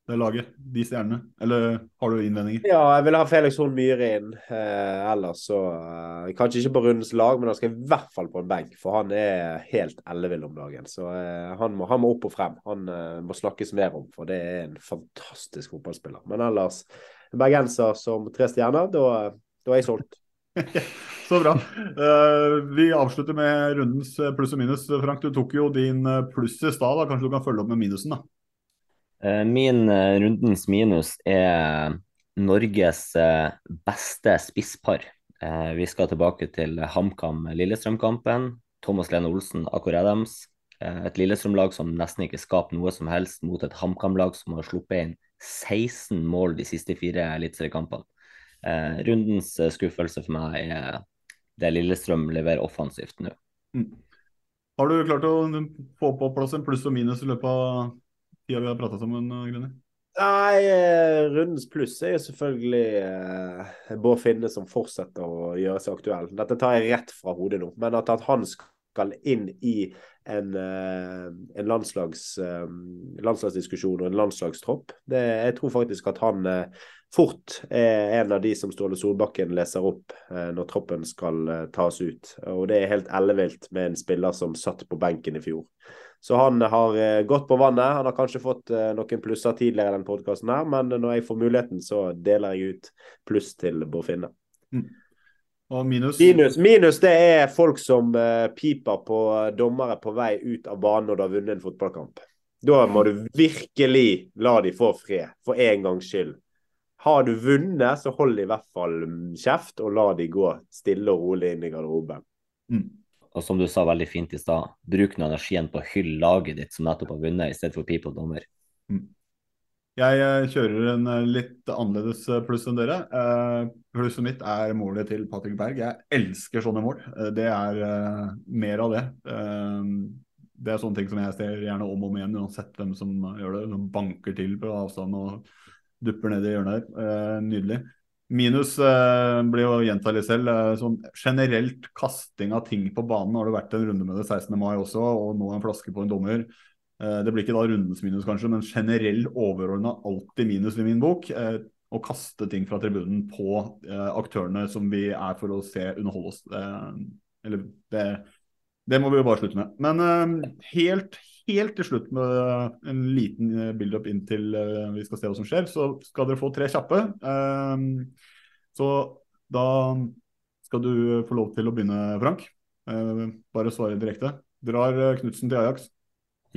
Det laget, de stjernene? Eller har du innvendinger? Ja, jeg vil ha Felix Horn Myhre inn. Eh, ellers så eh, Kanskje ikke på rundens lag, men han skal i hvert fall på en benk. For han er helt ellevill om dagen. Så eh, han, må, han, må, opp og frem. Han eh, må snakkes mer om, for det er en fantastisk fotballspiller. Men ellers, bergenser som tre stjerner, da, da er jeg solgt. (laughs) Så bra. Uh, vi avslutter med rundens pluss og minus. Frank, du tok jo din pluss i stad. Kanskje du kan følge opp med minusen? da? Eh, min eh, rundens minus er Norges eh, beste spisspar. Vi skal tilbake til HamKam Lillestrøm-kampen. Thomas Lene Olsen, Akor Adams. Et Lillestrøm-lag som nesten ikke skaper noe som helst, mot et HamKam-lag som har sluppet inn 16 mål de siste fire eliteseriekampene. Rundens skuffelse for meg er det Lillestrøm leverer offensivt nå. Mm. Har du klart å få på plass en pluss og minus i løpet av tida vi har prata sammen, Grønner? Nei, eh, rundens pluss er jo selvfølgelig eh, Bård Finne som fortsetter å gjøre seg aktuell. Dette tar jeg rett fra hodet nå, men at, han skal inn i en, eh, en landslags, eh, landslagsdiskusjon og en landslagstropp, det, jeg tror faktisk at han eh, fort er en av de som Ståle Solbakken leser opp eh, når troppen skal eh, tas ut. Og det er helt ellevilt med en spiller som satt på benken i fjor. Så han har eh, gått på vannet. Han har kanskje fått eh, noen plusser tidligere i den podkasten men når jeg får muligheten, så deler jeg ut pluss til Bård Finne. Mm. Minus? minus? Minus det er folk som eh, piper på dommere på vei ut av banen når du har vunnet en fotballkamp. Da må du virkelig la de få fred, for en gangs skyld. Har du vunnet, så hold i hvert fall kjeft, og la de gå stille og rolig inn i garderoben. Mm. Og som du sa veldig fint i stad, bruk nå energien på å hylle laget ditt som nettopp har vunnet, i stedet for pipe dommer. Mm. Jeg eh, kjører en eh, litt annerledes eh, pluss enn dere. Plusset mitt er målet til Patrick Berg. Jeg elsker sånne mål. Det er mer av det. det er sånne ting som jeg ser gjerne om og om igjen, uansett hvem som gjør det. Som banker til på avstand og dupper ned i hjørnet der. nydelig. Minus eh, blir å gjenta litt selv. Eh, sånn generelt kasting av ting på banen har det vært en runde med det 16. mai også, og nå en flaske på en dommer. Eh, det blir ikke da rundens minus, kanskje, men generell overordna alltid minus i min bok. Eh, å kaste ting fra tribunen på eh, aktørene som vi er for å se underholde oss. eller det, det må vi jo bare slutte med. Men eh, helt, helt til slutt med en liten build-up inntil uh, vi skal se hva som skjer, så skal dere få tre kjappe. Um, så da skal du få lov til å begynne, Frank. Uh, bare svare direkte. Drar Knutsen til Ajax?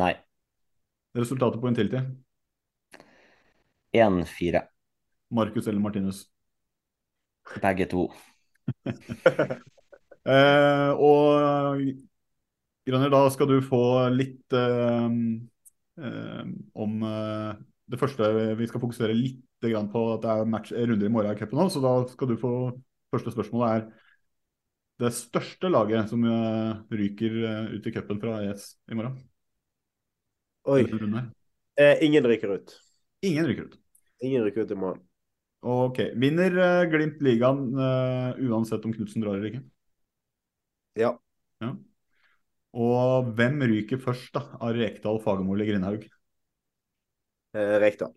Nei. Resultatet på Intility? 1-4. Markus eller Martinus? Begge to. uh, (laughs) og Grønner, da skal du få litt uh, uh, om uh, det første Vi skal fokusere litt på at det er match, runder i morgen i cupen nå, så da skal du få Første spørsmål er det største laget som ryker ut i cupen fra ES i morgen. Oi. Eh, ingen ryker ut. Ingen ryker ut. Ingen ryker ut i morgen. Ok. Vinner Glimt ligaen uansett om Knutsen drar eller ikke? Ja. ja. Og hvem ryker først da, av Rekdal, Fagermo eller Grindhaug? Eh, Rekdal.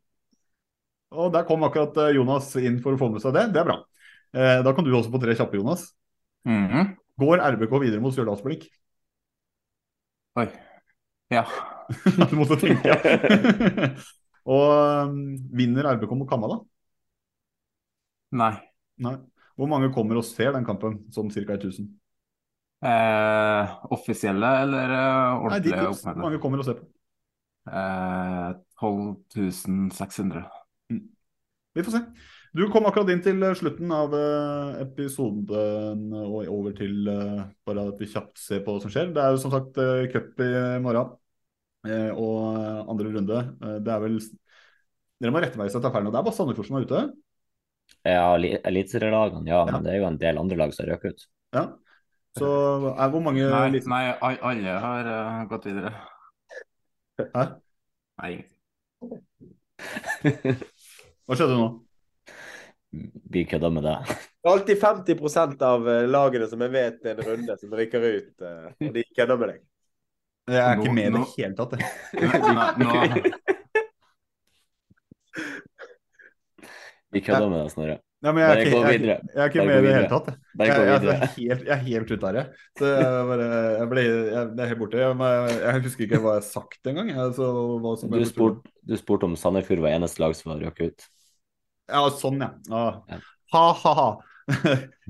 Og der kom akkurat eh, Jonas inn for å få med seg det. Det er bra. Eh, da kan du også få tre kjappe, Jonas. Mm -hmm. Går RBK videre mot Stjørdalsblikk? Oi. Ja. (laughs) du måtte tenke, ja. (laughs) Og um, vinner RBK mot Kamma, da? Nei. Nei. Hvor mange kommer og ser den kampen? Sånn ca. 1000? Eh, offisielle eller eh, ordentlige Nei, de mange kommer og ser på. Eh, 12.600. Mm. Vi får se. Du kom akkurat inn til slutten av uh, episoden og over til bare at vi kjapt ser på hva som skjer. Det er jo som sagt cup i morgen og andre runde. det er vel Dere må rette meg hvis jeg tar feil nå. Det er bare Sandefjord som er ute? Ja, eliteserielagene, ja, ja. Men det er jo en del andre lag som har røket ut. Ja. Så er hvor mange Nei, nei alle har uh, gått videre. Hæ? Nei, ingenting. (laughs) Hva skjedde nå? Vi kødder med det. Det er alltid 50% av eh, lagene som jeg vet er en runde, som rykker ut. Uh, og de kødder med deg. Jeg er ikke med i det hele tatt, jeg. (laughs) Vi kødder med deg, Snorre. Nei, men jeg, ikke, jeg, jeg, jeg er ikke med i det hele tatt. Jeg, jeg, er helt, jeg helt ute her, jeg. Så jeg, bare, jeg ble jeg, er helt borte. Jeg, husker ikke hva jeg har sagt engang. Altså, du, spurt, du spurte om Sandefjord var eneste lag som hadde røket ut? Ja, sånn, ja. Ah. Ha-ha-ha. (laughs)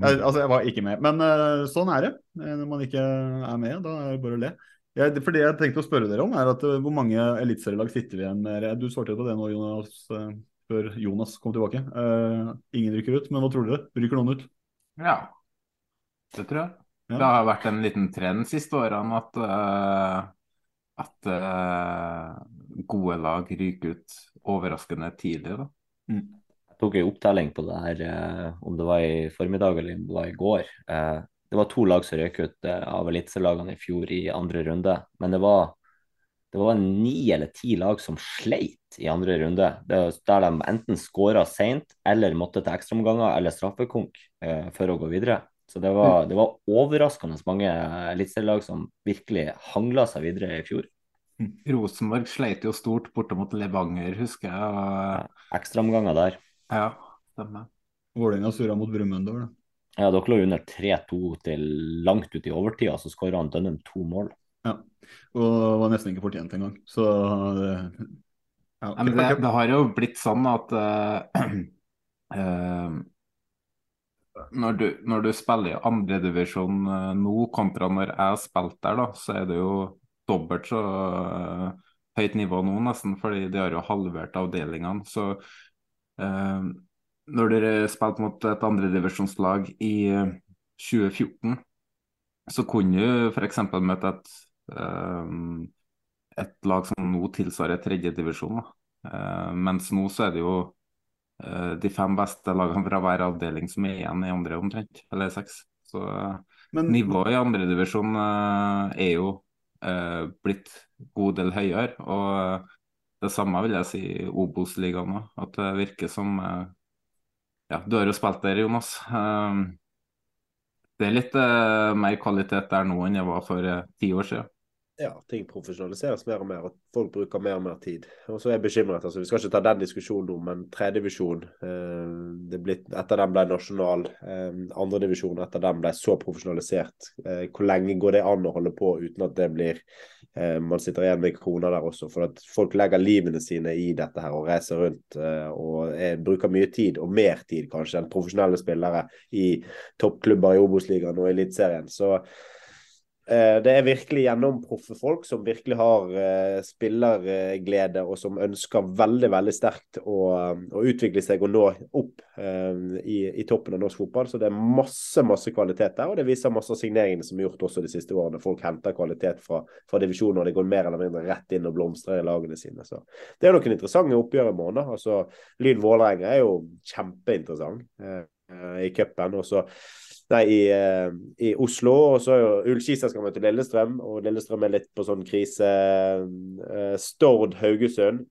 altså, jeg var ikke med. Men uh, sånn er det når man ikke er med. Da er det bare å le. Jeg, for det jeg tenkte å spørre dere om, er at uh, hvor mange eliteserielag sitter vi igjen med? Du svarte jo på det nå, Jonas. Uh, før Jonas kom tilbake. Uh, ingen rykker ut, men hva tror dere? Ryker noen ut? Ja, det tror jeg. Ja. Det har vært en liten trend siste årene at uh, eh, gode lag ryker ut overraskende tidlig, da. Jeg tok en opptelling på det her, om det var i formiddag eller om det var i går. Eh, det var to lag som røk ut av eliteserielagene i fjor i andre runde. Men det var, det var ni eller ti lag som sleit i andre runde. Det, der de enten skåra seint eller måtte til ekstraomganger eller straffekonk eh, for å gå videre. Så det var, det var overraskende mange eliteserielag som virkelig hangla seg videre i fjor. Rosenborg sleit jo stort borte mot Levanger, husker jeg. Og... Ekstraomganger der. Ja, stemmer. Vålerenga surra mot Brumunddal. da. Ja, dere lå under 3-2 til langt ut i overtida, så skåra Dønnum to mål. Ja, og var nesten ikke fortjent engang. Så ja, okay. men det, det har jo blitt sånn at uh, (clears throat) eh, når, du, når du spiller i andredivisjon uh, nå kontra når jeg spilte der, da, så er det jo dobbelt så uh, høyt nivå nå, nesten, fordi de har jo halvert avdelingene. Så uh, når dere spilte mot et andredivisjonslag i eh, 2014, så kunne du f.eks. møte et, eh, et lag som nå tilsvarer tredjedivisjon. Uh, mens nå så er det jo eh, de fem beste lagene fra hver avdeling som er igjen i andre omtrent, eller seks. Så eh, Men- nivået i andredivisjon uh, er jo eh, blitt god del høyere. Og eh, det samme vil jeg si i Obos-ligaen òg. At det virker som eh, Ja, du har jo spilt der, Jonas. Eh, det er litt eh, mer kvalitet der nå enn det var for eh, ti år siden. Ja, ting profesjonaliseres mer og mer, og folk bruker mer og mer tid. Og så er jeg bekymret. altså Vi skal ikke ta den diskusjonen nå, men tredjedivisjon eh, er Etter den ble nasjonal, eh, andredivisjon etter den ble så profesjonalisert. Eh, hvor lenge går det an å holde på uten at det blir eh, Man sitter igjen med kroner der også. For at folk legger livene sine i dette her og reiser rundt eh, og er, bruker mye tid, og mer tid kanskje, enn profesjonelle spillere i toppklubber i Obos-ligaen og Eliteserien. Så Det er virkelig gjennomproffe folk som virkelig har eh, spillerglede, og som ønsker veldig veldig sterkt å, å utvikle seg og nå opp eh, i, i toppen av norsk fotball. Så det er masse masse kvalitet der, og det viser masse av signeringene som er gjort også de siste årene. Folk henter kvalitet fra, fra divisjoner, og de går mer eller mindre rett inn og blomstrer i lagene sine. Så Det er noen interessante oppgjør i måneden. Altså, Lyn Vålerenga er jo kjempeinteressant eh, eh, i cupen. og Nei, i, eh, i Oslo. Og så er jo Ullskisa skal møte Lillestrøm, og Lillestrøm er litt på sånn krise. Eh, Stord Haugesund.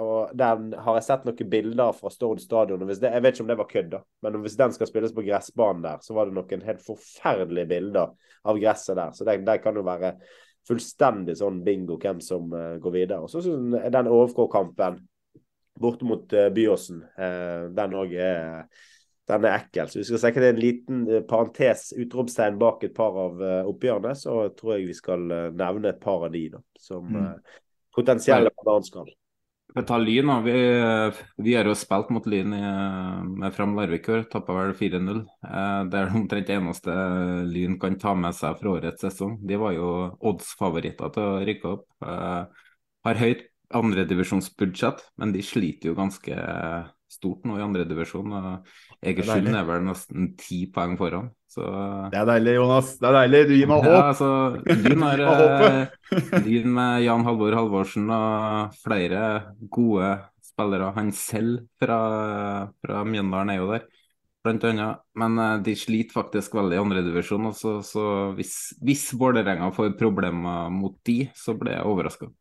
Og Den har jeg sett noen bilder fra Stord stadion. og det, jeg vet ikke om det var kødd, da, men hvis den skal spilles på gressbanen der, så var det noen helt forferdelige bilder av gresset der. Så det, det kan jo være fullstendig sånn bingo hvem som uh, går videre. Og så er den OFK-kampen borte mot uh, Byåsen, uh, den òg er den er ekkel. Så vi skal sette en liten eh, parentes, utropstegn bak et par av eh, oppgjørene. Så tror jeg vi skal eh, nevne et par av de da, som Mm. potensielle bananskall. Vi tar Lyn, da. Vi, vi har jo spilt mot Lyn i, med Fram Larvik i år, tappa vel 4-0. Eh, det er omtrent det eneste Lyn kan ta med seg fra årets sesong. De var jo odds-favoritter til å rykke opp. Har høyt andredivisjonsbudsjett, men de sliter jo ganske stort nå i andredivisjon. Egersund deilig. er vel nesten ti poeng foran. Så Det er deilig, Jonas. Det er deilig. Du gir meg håp. ja, altså, Lyn har (laughs) eh, Lyn med Jan Halvor Halvorsen og flere gode spillere. Han selv fra, fra Mjøndalen er jo der, blant annet. Men eh, de sliter faktisk veldig i andredivisjon. Så, så hvis, hvis Vålerenga får problemer mot de, så blir jeg overraska.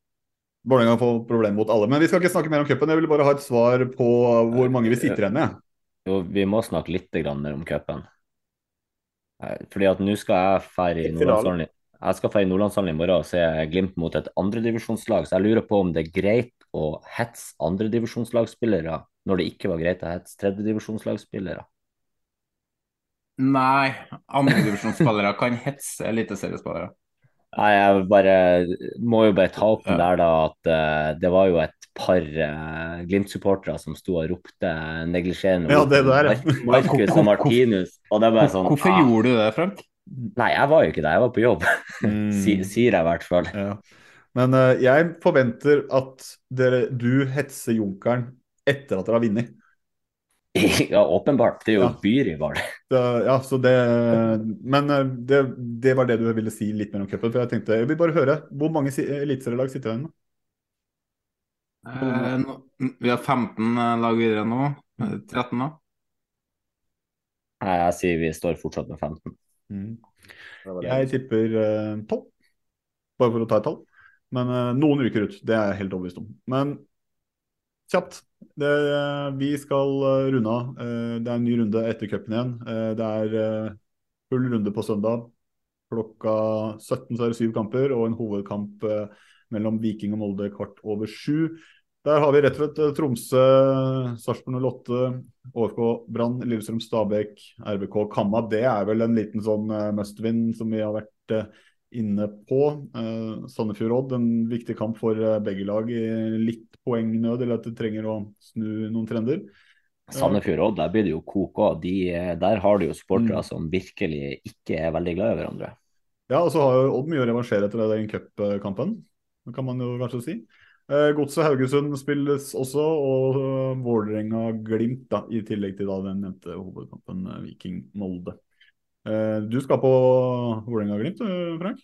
Vålerenga får problemer mot alle. Men vi skal ikke snakke mer om cupen. Jeg vil bare ha et svar på hvor mange vi sitter igjen med. Jo, vi må snakke litt grann mer om cupen. Eh, Fordi at nå skal jeg fære i. Nordlandshallen. Jeg skal fære i Nordlandshallen i morgen og se Glimt mot et andredivisjonslag, så jeg lurer på om det er greit å hetse andredivisjonslagsspillere når det ikke var greit å hetse tredjedivisjonslagsspillere. Nei, andredivisjonsspillere kan hetse eliteseriespillere. Nei, jeg bare må jo bare ta opp den der da at uh, det var jo et par uh, Glimt-supportere som sto og ropte neglisjerende Ja, det der, Marcus og Martinus. Og det bare sånn Hvorfor ah, gjorde du det, Frank? Nei, jeg var jo ikke der, jeg var på jobb. (laughs) Mm. Sier jeg i hvert fall. Ja. Men uh, jeg forventer at dere, du hetser Junkeren etter at dere har vunnet. (laughs) Ja, åpenbart. Det er jo Ja. byrival. Ja, så det Men eh, det, det var det du ville si litt mer om cupen. For jeg tenkte, jeg vil bare høre, hvor mange eliteserielag sitter igjen? Eh, nå- vi har 15 lag videre nå. Eh, 13 da? Nei, jeg sier vi står fortsatt med 15. Mm. Jeg tipper eh, 12, bare for å ta et tall. Men eh, noen ryker ut, det er jeg helt overbevist om. Men kjapt. Det, eh, vi skal eh, runde av. Eh, det er en ny runde etter cupen igjen. Det er full runde på søndag. Klokka 17 så er det syv kamper og en hovedkamp mellom Viking og Molde kvart over sju. Der har vi rett og slett Tromsø, Sarpsborg 08, ÅFK Brann, Lillestrøm Stabæk, RBK Kamma. Det er vel en liten sånn must-win som vi har vært inne på. Sandefjord Odd, en viktig kamp for begge lag litt poengnød, eller at det trenger å snu noen trender. Sandefjord Odd, der blir det jo kok òg. De, eh, der har du jo supportere Mm. som virkelig ikke er veldig glad i hverandre. Ja, og så har jo Odd mye å revansjere etter den cupkampen, kan man jo kanskje si. Eh, Godset Haugesund spilles også, og uh, Vålerenga-Glimt, i tillegg til da den nevnte hovedkampen eh, Viking-Molde. Eh, du skal på Vålerenga-Glimt, Frank?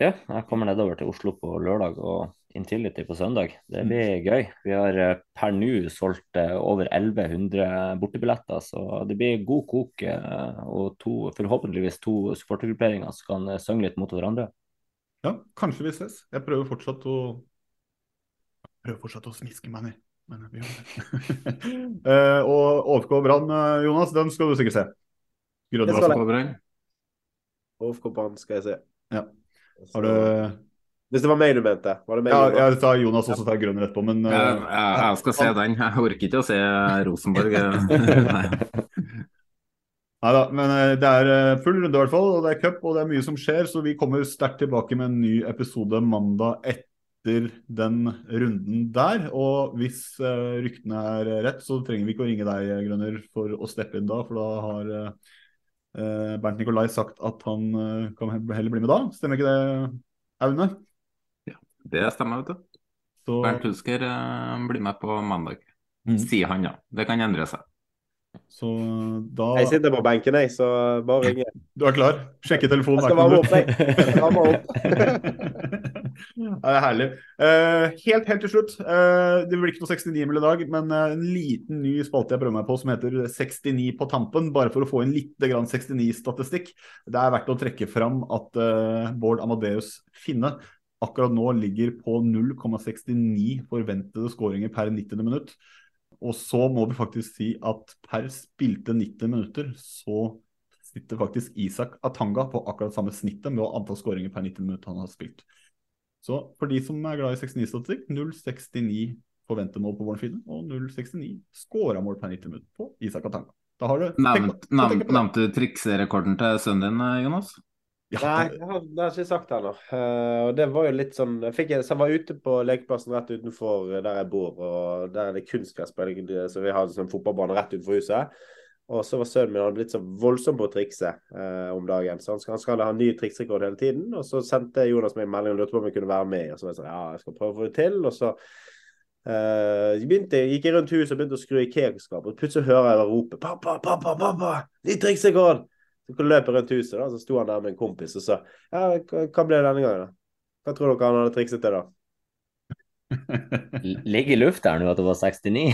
Ja, jeg kommer nedover til Oslo på lørdag og Intility på søndag. Det Mm. blir gøy. Vi har eh, per nå solgt eh, over 1100 bortebilletter, så det blir god kok. eh, Og to, forhåpentligvis to supportergrupperinger som kan synge litt mot hverandre. Ja, kanskje vi ses. Jeg prøver fortsatt å prøver fortsatt å smiske meg ned. Men vi gjør det. (laughs) Eh, og OFK Brann, Jonas, den skal du sikkert se. Grønne det skal jeg. OFK Brann skal jeg se. Ja. Har du Hvis det var meg du mente? Var det meg? Ja, Jonas? jeg sa Jonas også tar grønn etterpå, men uh... Jeg, jeg, jeg skal se den. Jeg orker ikke å se Rosenborg. (laughs) Nei. Da, men eh, det er eh, full runde i hvert fall, og det er cup, og det er mye som skjer, så vi kommer sterkt tilbake med en ny episode mandag etter den runden der. Og hvis uh, ryktene er rett, så trenger vi ikke å ringe deg, Grønner, for å steppe inn da, for da har eh, eh, Bernt Nikolai sagt at han kan heller bli med da. Stemmer ikke det, Aune? Det stemmer, vet du. Så- Bernt Husker eh, blir med på mandag, Mm. sier han ja. Det kan endre seg. Så da Jeg sitter på benken, jeg, så bare ring. (laughs) Du er klar? Sjekke telefonen Jeg skal være varme opp, jeg. Jeg skal varme opp. (laughs) Ja, det er herlig. Uh, helt, helt til slutt. Uh, det blir ikke noe 69 i dag, men eh, en liten ny spalte jeg prøver meg på som heter 69 på tampen. Bare for å få inn litt 69-statistikk. Det er verdt å trekke fram at uh, Bård Amadeus Finne akkurat nå ligger på 0,69 forventede skåringer per 90. minutt. Og så må vi faktisk si at per spilte 90 minutter så sitter faktisk Isak Atanga på akkurat samme snittet med antall skåringer per 90 minutt han har spilt. Så for de som er glad i 69-statistikk, 0,69 forventede mål på Warnfield og 0,69 skåra mål per 90 minutt på Isak Atanga. Da har du. Nevnte du trikserekorden til sønnen din, eh, Jonas? Nei, det har, det har ikke sagt ennå. Uh, og det var jo litt sånn Jeg, fikk, så jeg var ute på lekeplassen rett utenfor der jeg bor, og der er det kunstgress. Så vi har en sånn fotballbane rett utenfor huset. Og så var sønnen min hadde blitt så voldsom på å trikse uh, om dagen. Så han skal, han skal ha ny trikserekord hele tiden. Og så sendte Jonas meg en melding og lurte på om jeg kunne være med. Og så var jeg sånn Ja, jeg skal prøve å få det til. Og så jeg begynte, gikk jeg rundt huset og begynte å skru i Ikea-skapet. Plutselig hører jeg rope 'Pappa, pappa, pappa! Ny trikserekord!' Så kunne løpe rundt huset, da, så sto han der med en kompis og sa ja, hva ble det denne gangen, da? Hva tror dere han hadde trikset til, da? Ligger i lufta nå at det var 69?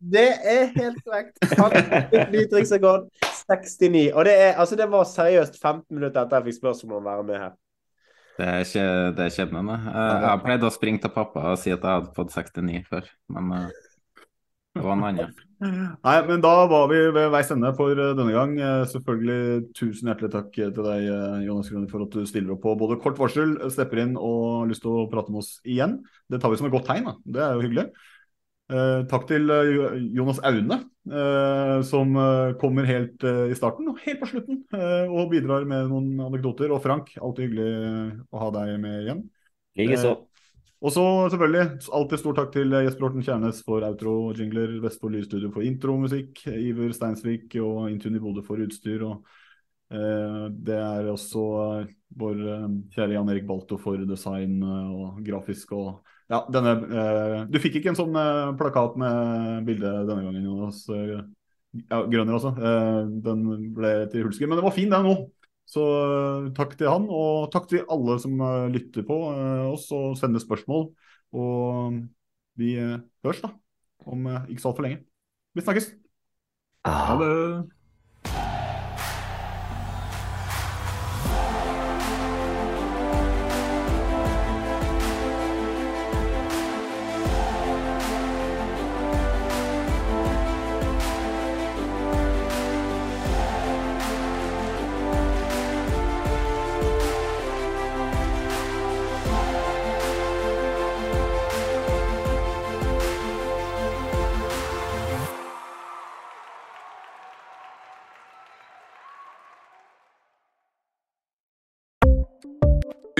Det er helt korrekt. Han fikk ny triksekord. 69. Og det, er, altså, det var seriøst 15 minutter etter jeg fikk spørsmål om å være med her. Det er, ikke, det er. Eh, Jeg har pleid å springe til pappa og si at jeg hadde fått 69 før, men eh, det var en annen. Nei, men da var vi ved veis ende for eh, denne gang. Eh, Selvfølgelig tusen hjertelig takk til deg, eh, Jonas Grønne for at du stiller opp på både kort varsel, stepper inn og har lyst til å prate med oss igjen. Det tar vi som et godt tegn, da. Det er jo hyggelig. Eh, takk til eh, Jonas Aune, eh, som eh, kommer helt eh, i starten og helt på slutten eh, og bidrar med noen anekdoter. Og Frank, alltid hyggelig eh, å ha deg med igjen. Likeså. Eh, og så selvfølgelig alltid stor takk til Jesper Horten Kjernes for outro og jingler, Vestfold Lydstudio for intromusikk, Iver Steinsvik og Intune i Bodø for utstyr. og eh, Det er også eh, vår eh, kjære Jan Erik Balto for design eh, og grafisk. og ja, denne, eh, Du fikk ikke en sånn eh, plakat med bilde denne gangen, Jonas. Eh, ja, Grønner, altså. Eh, den ble til hulsker. Men det var fin, den nå. Så eh, takk til han, og takk til alle som eh, lytter på eh, oss og sender spørsmål. Og vi høres da, om ikke så altfor lenge. Vi snakkes. Ha det.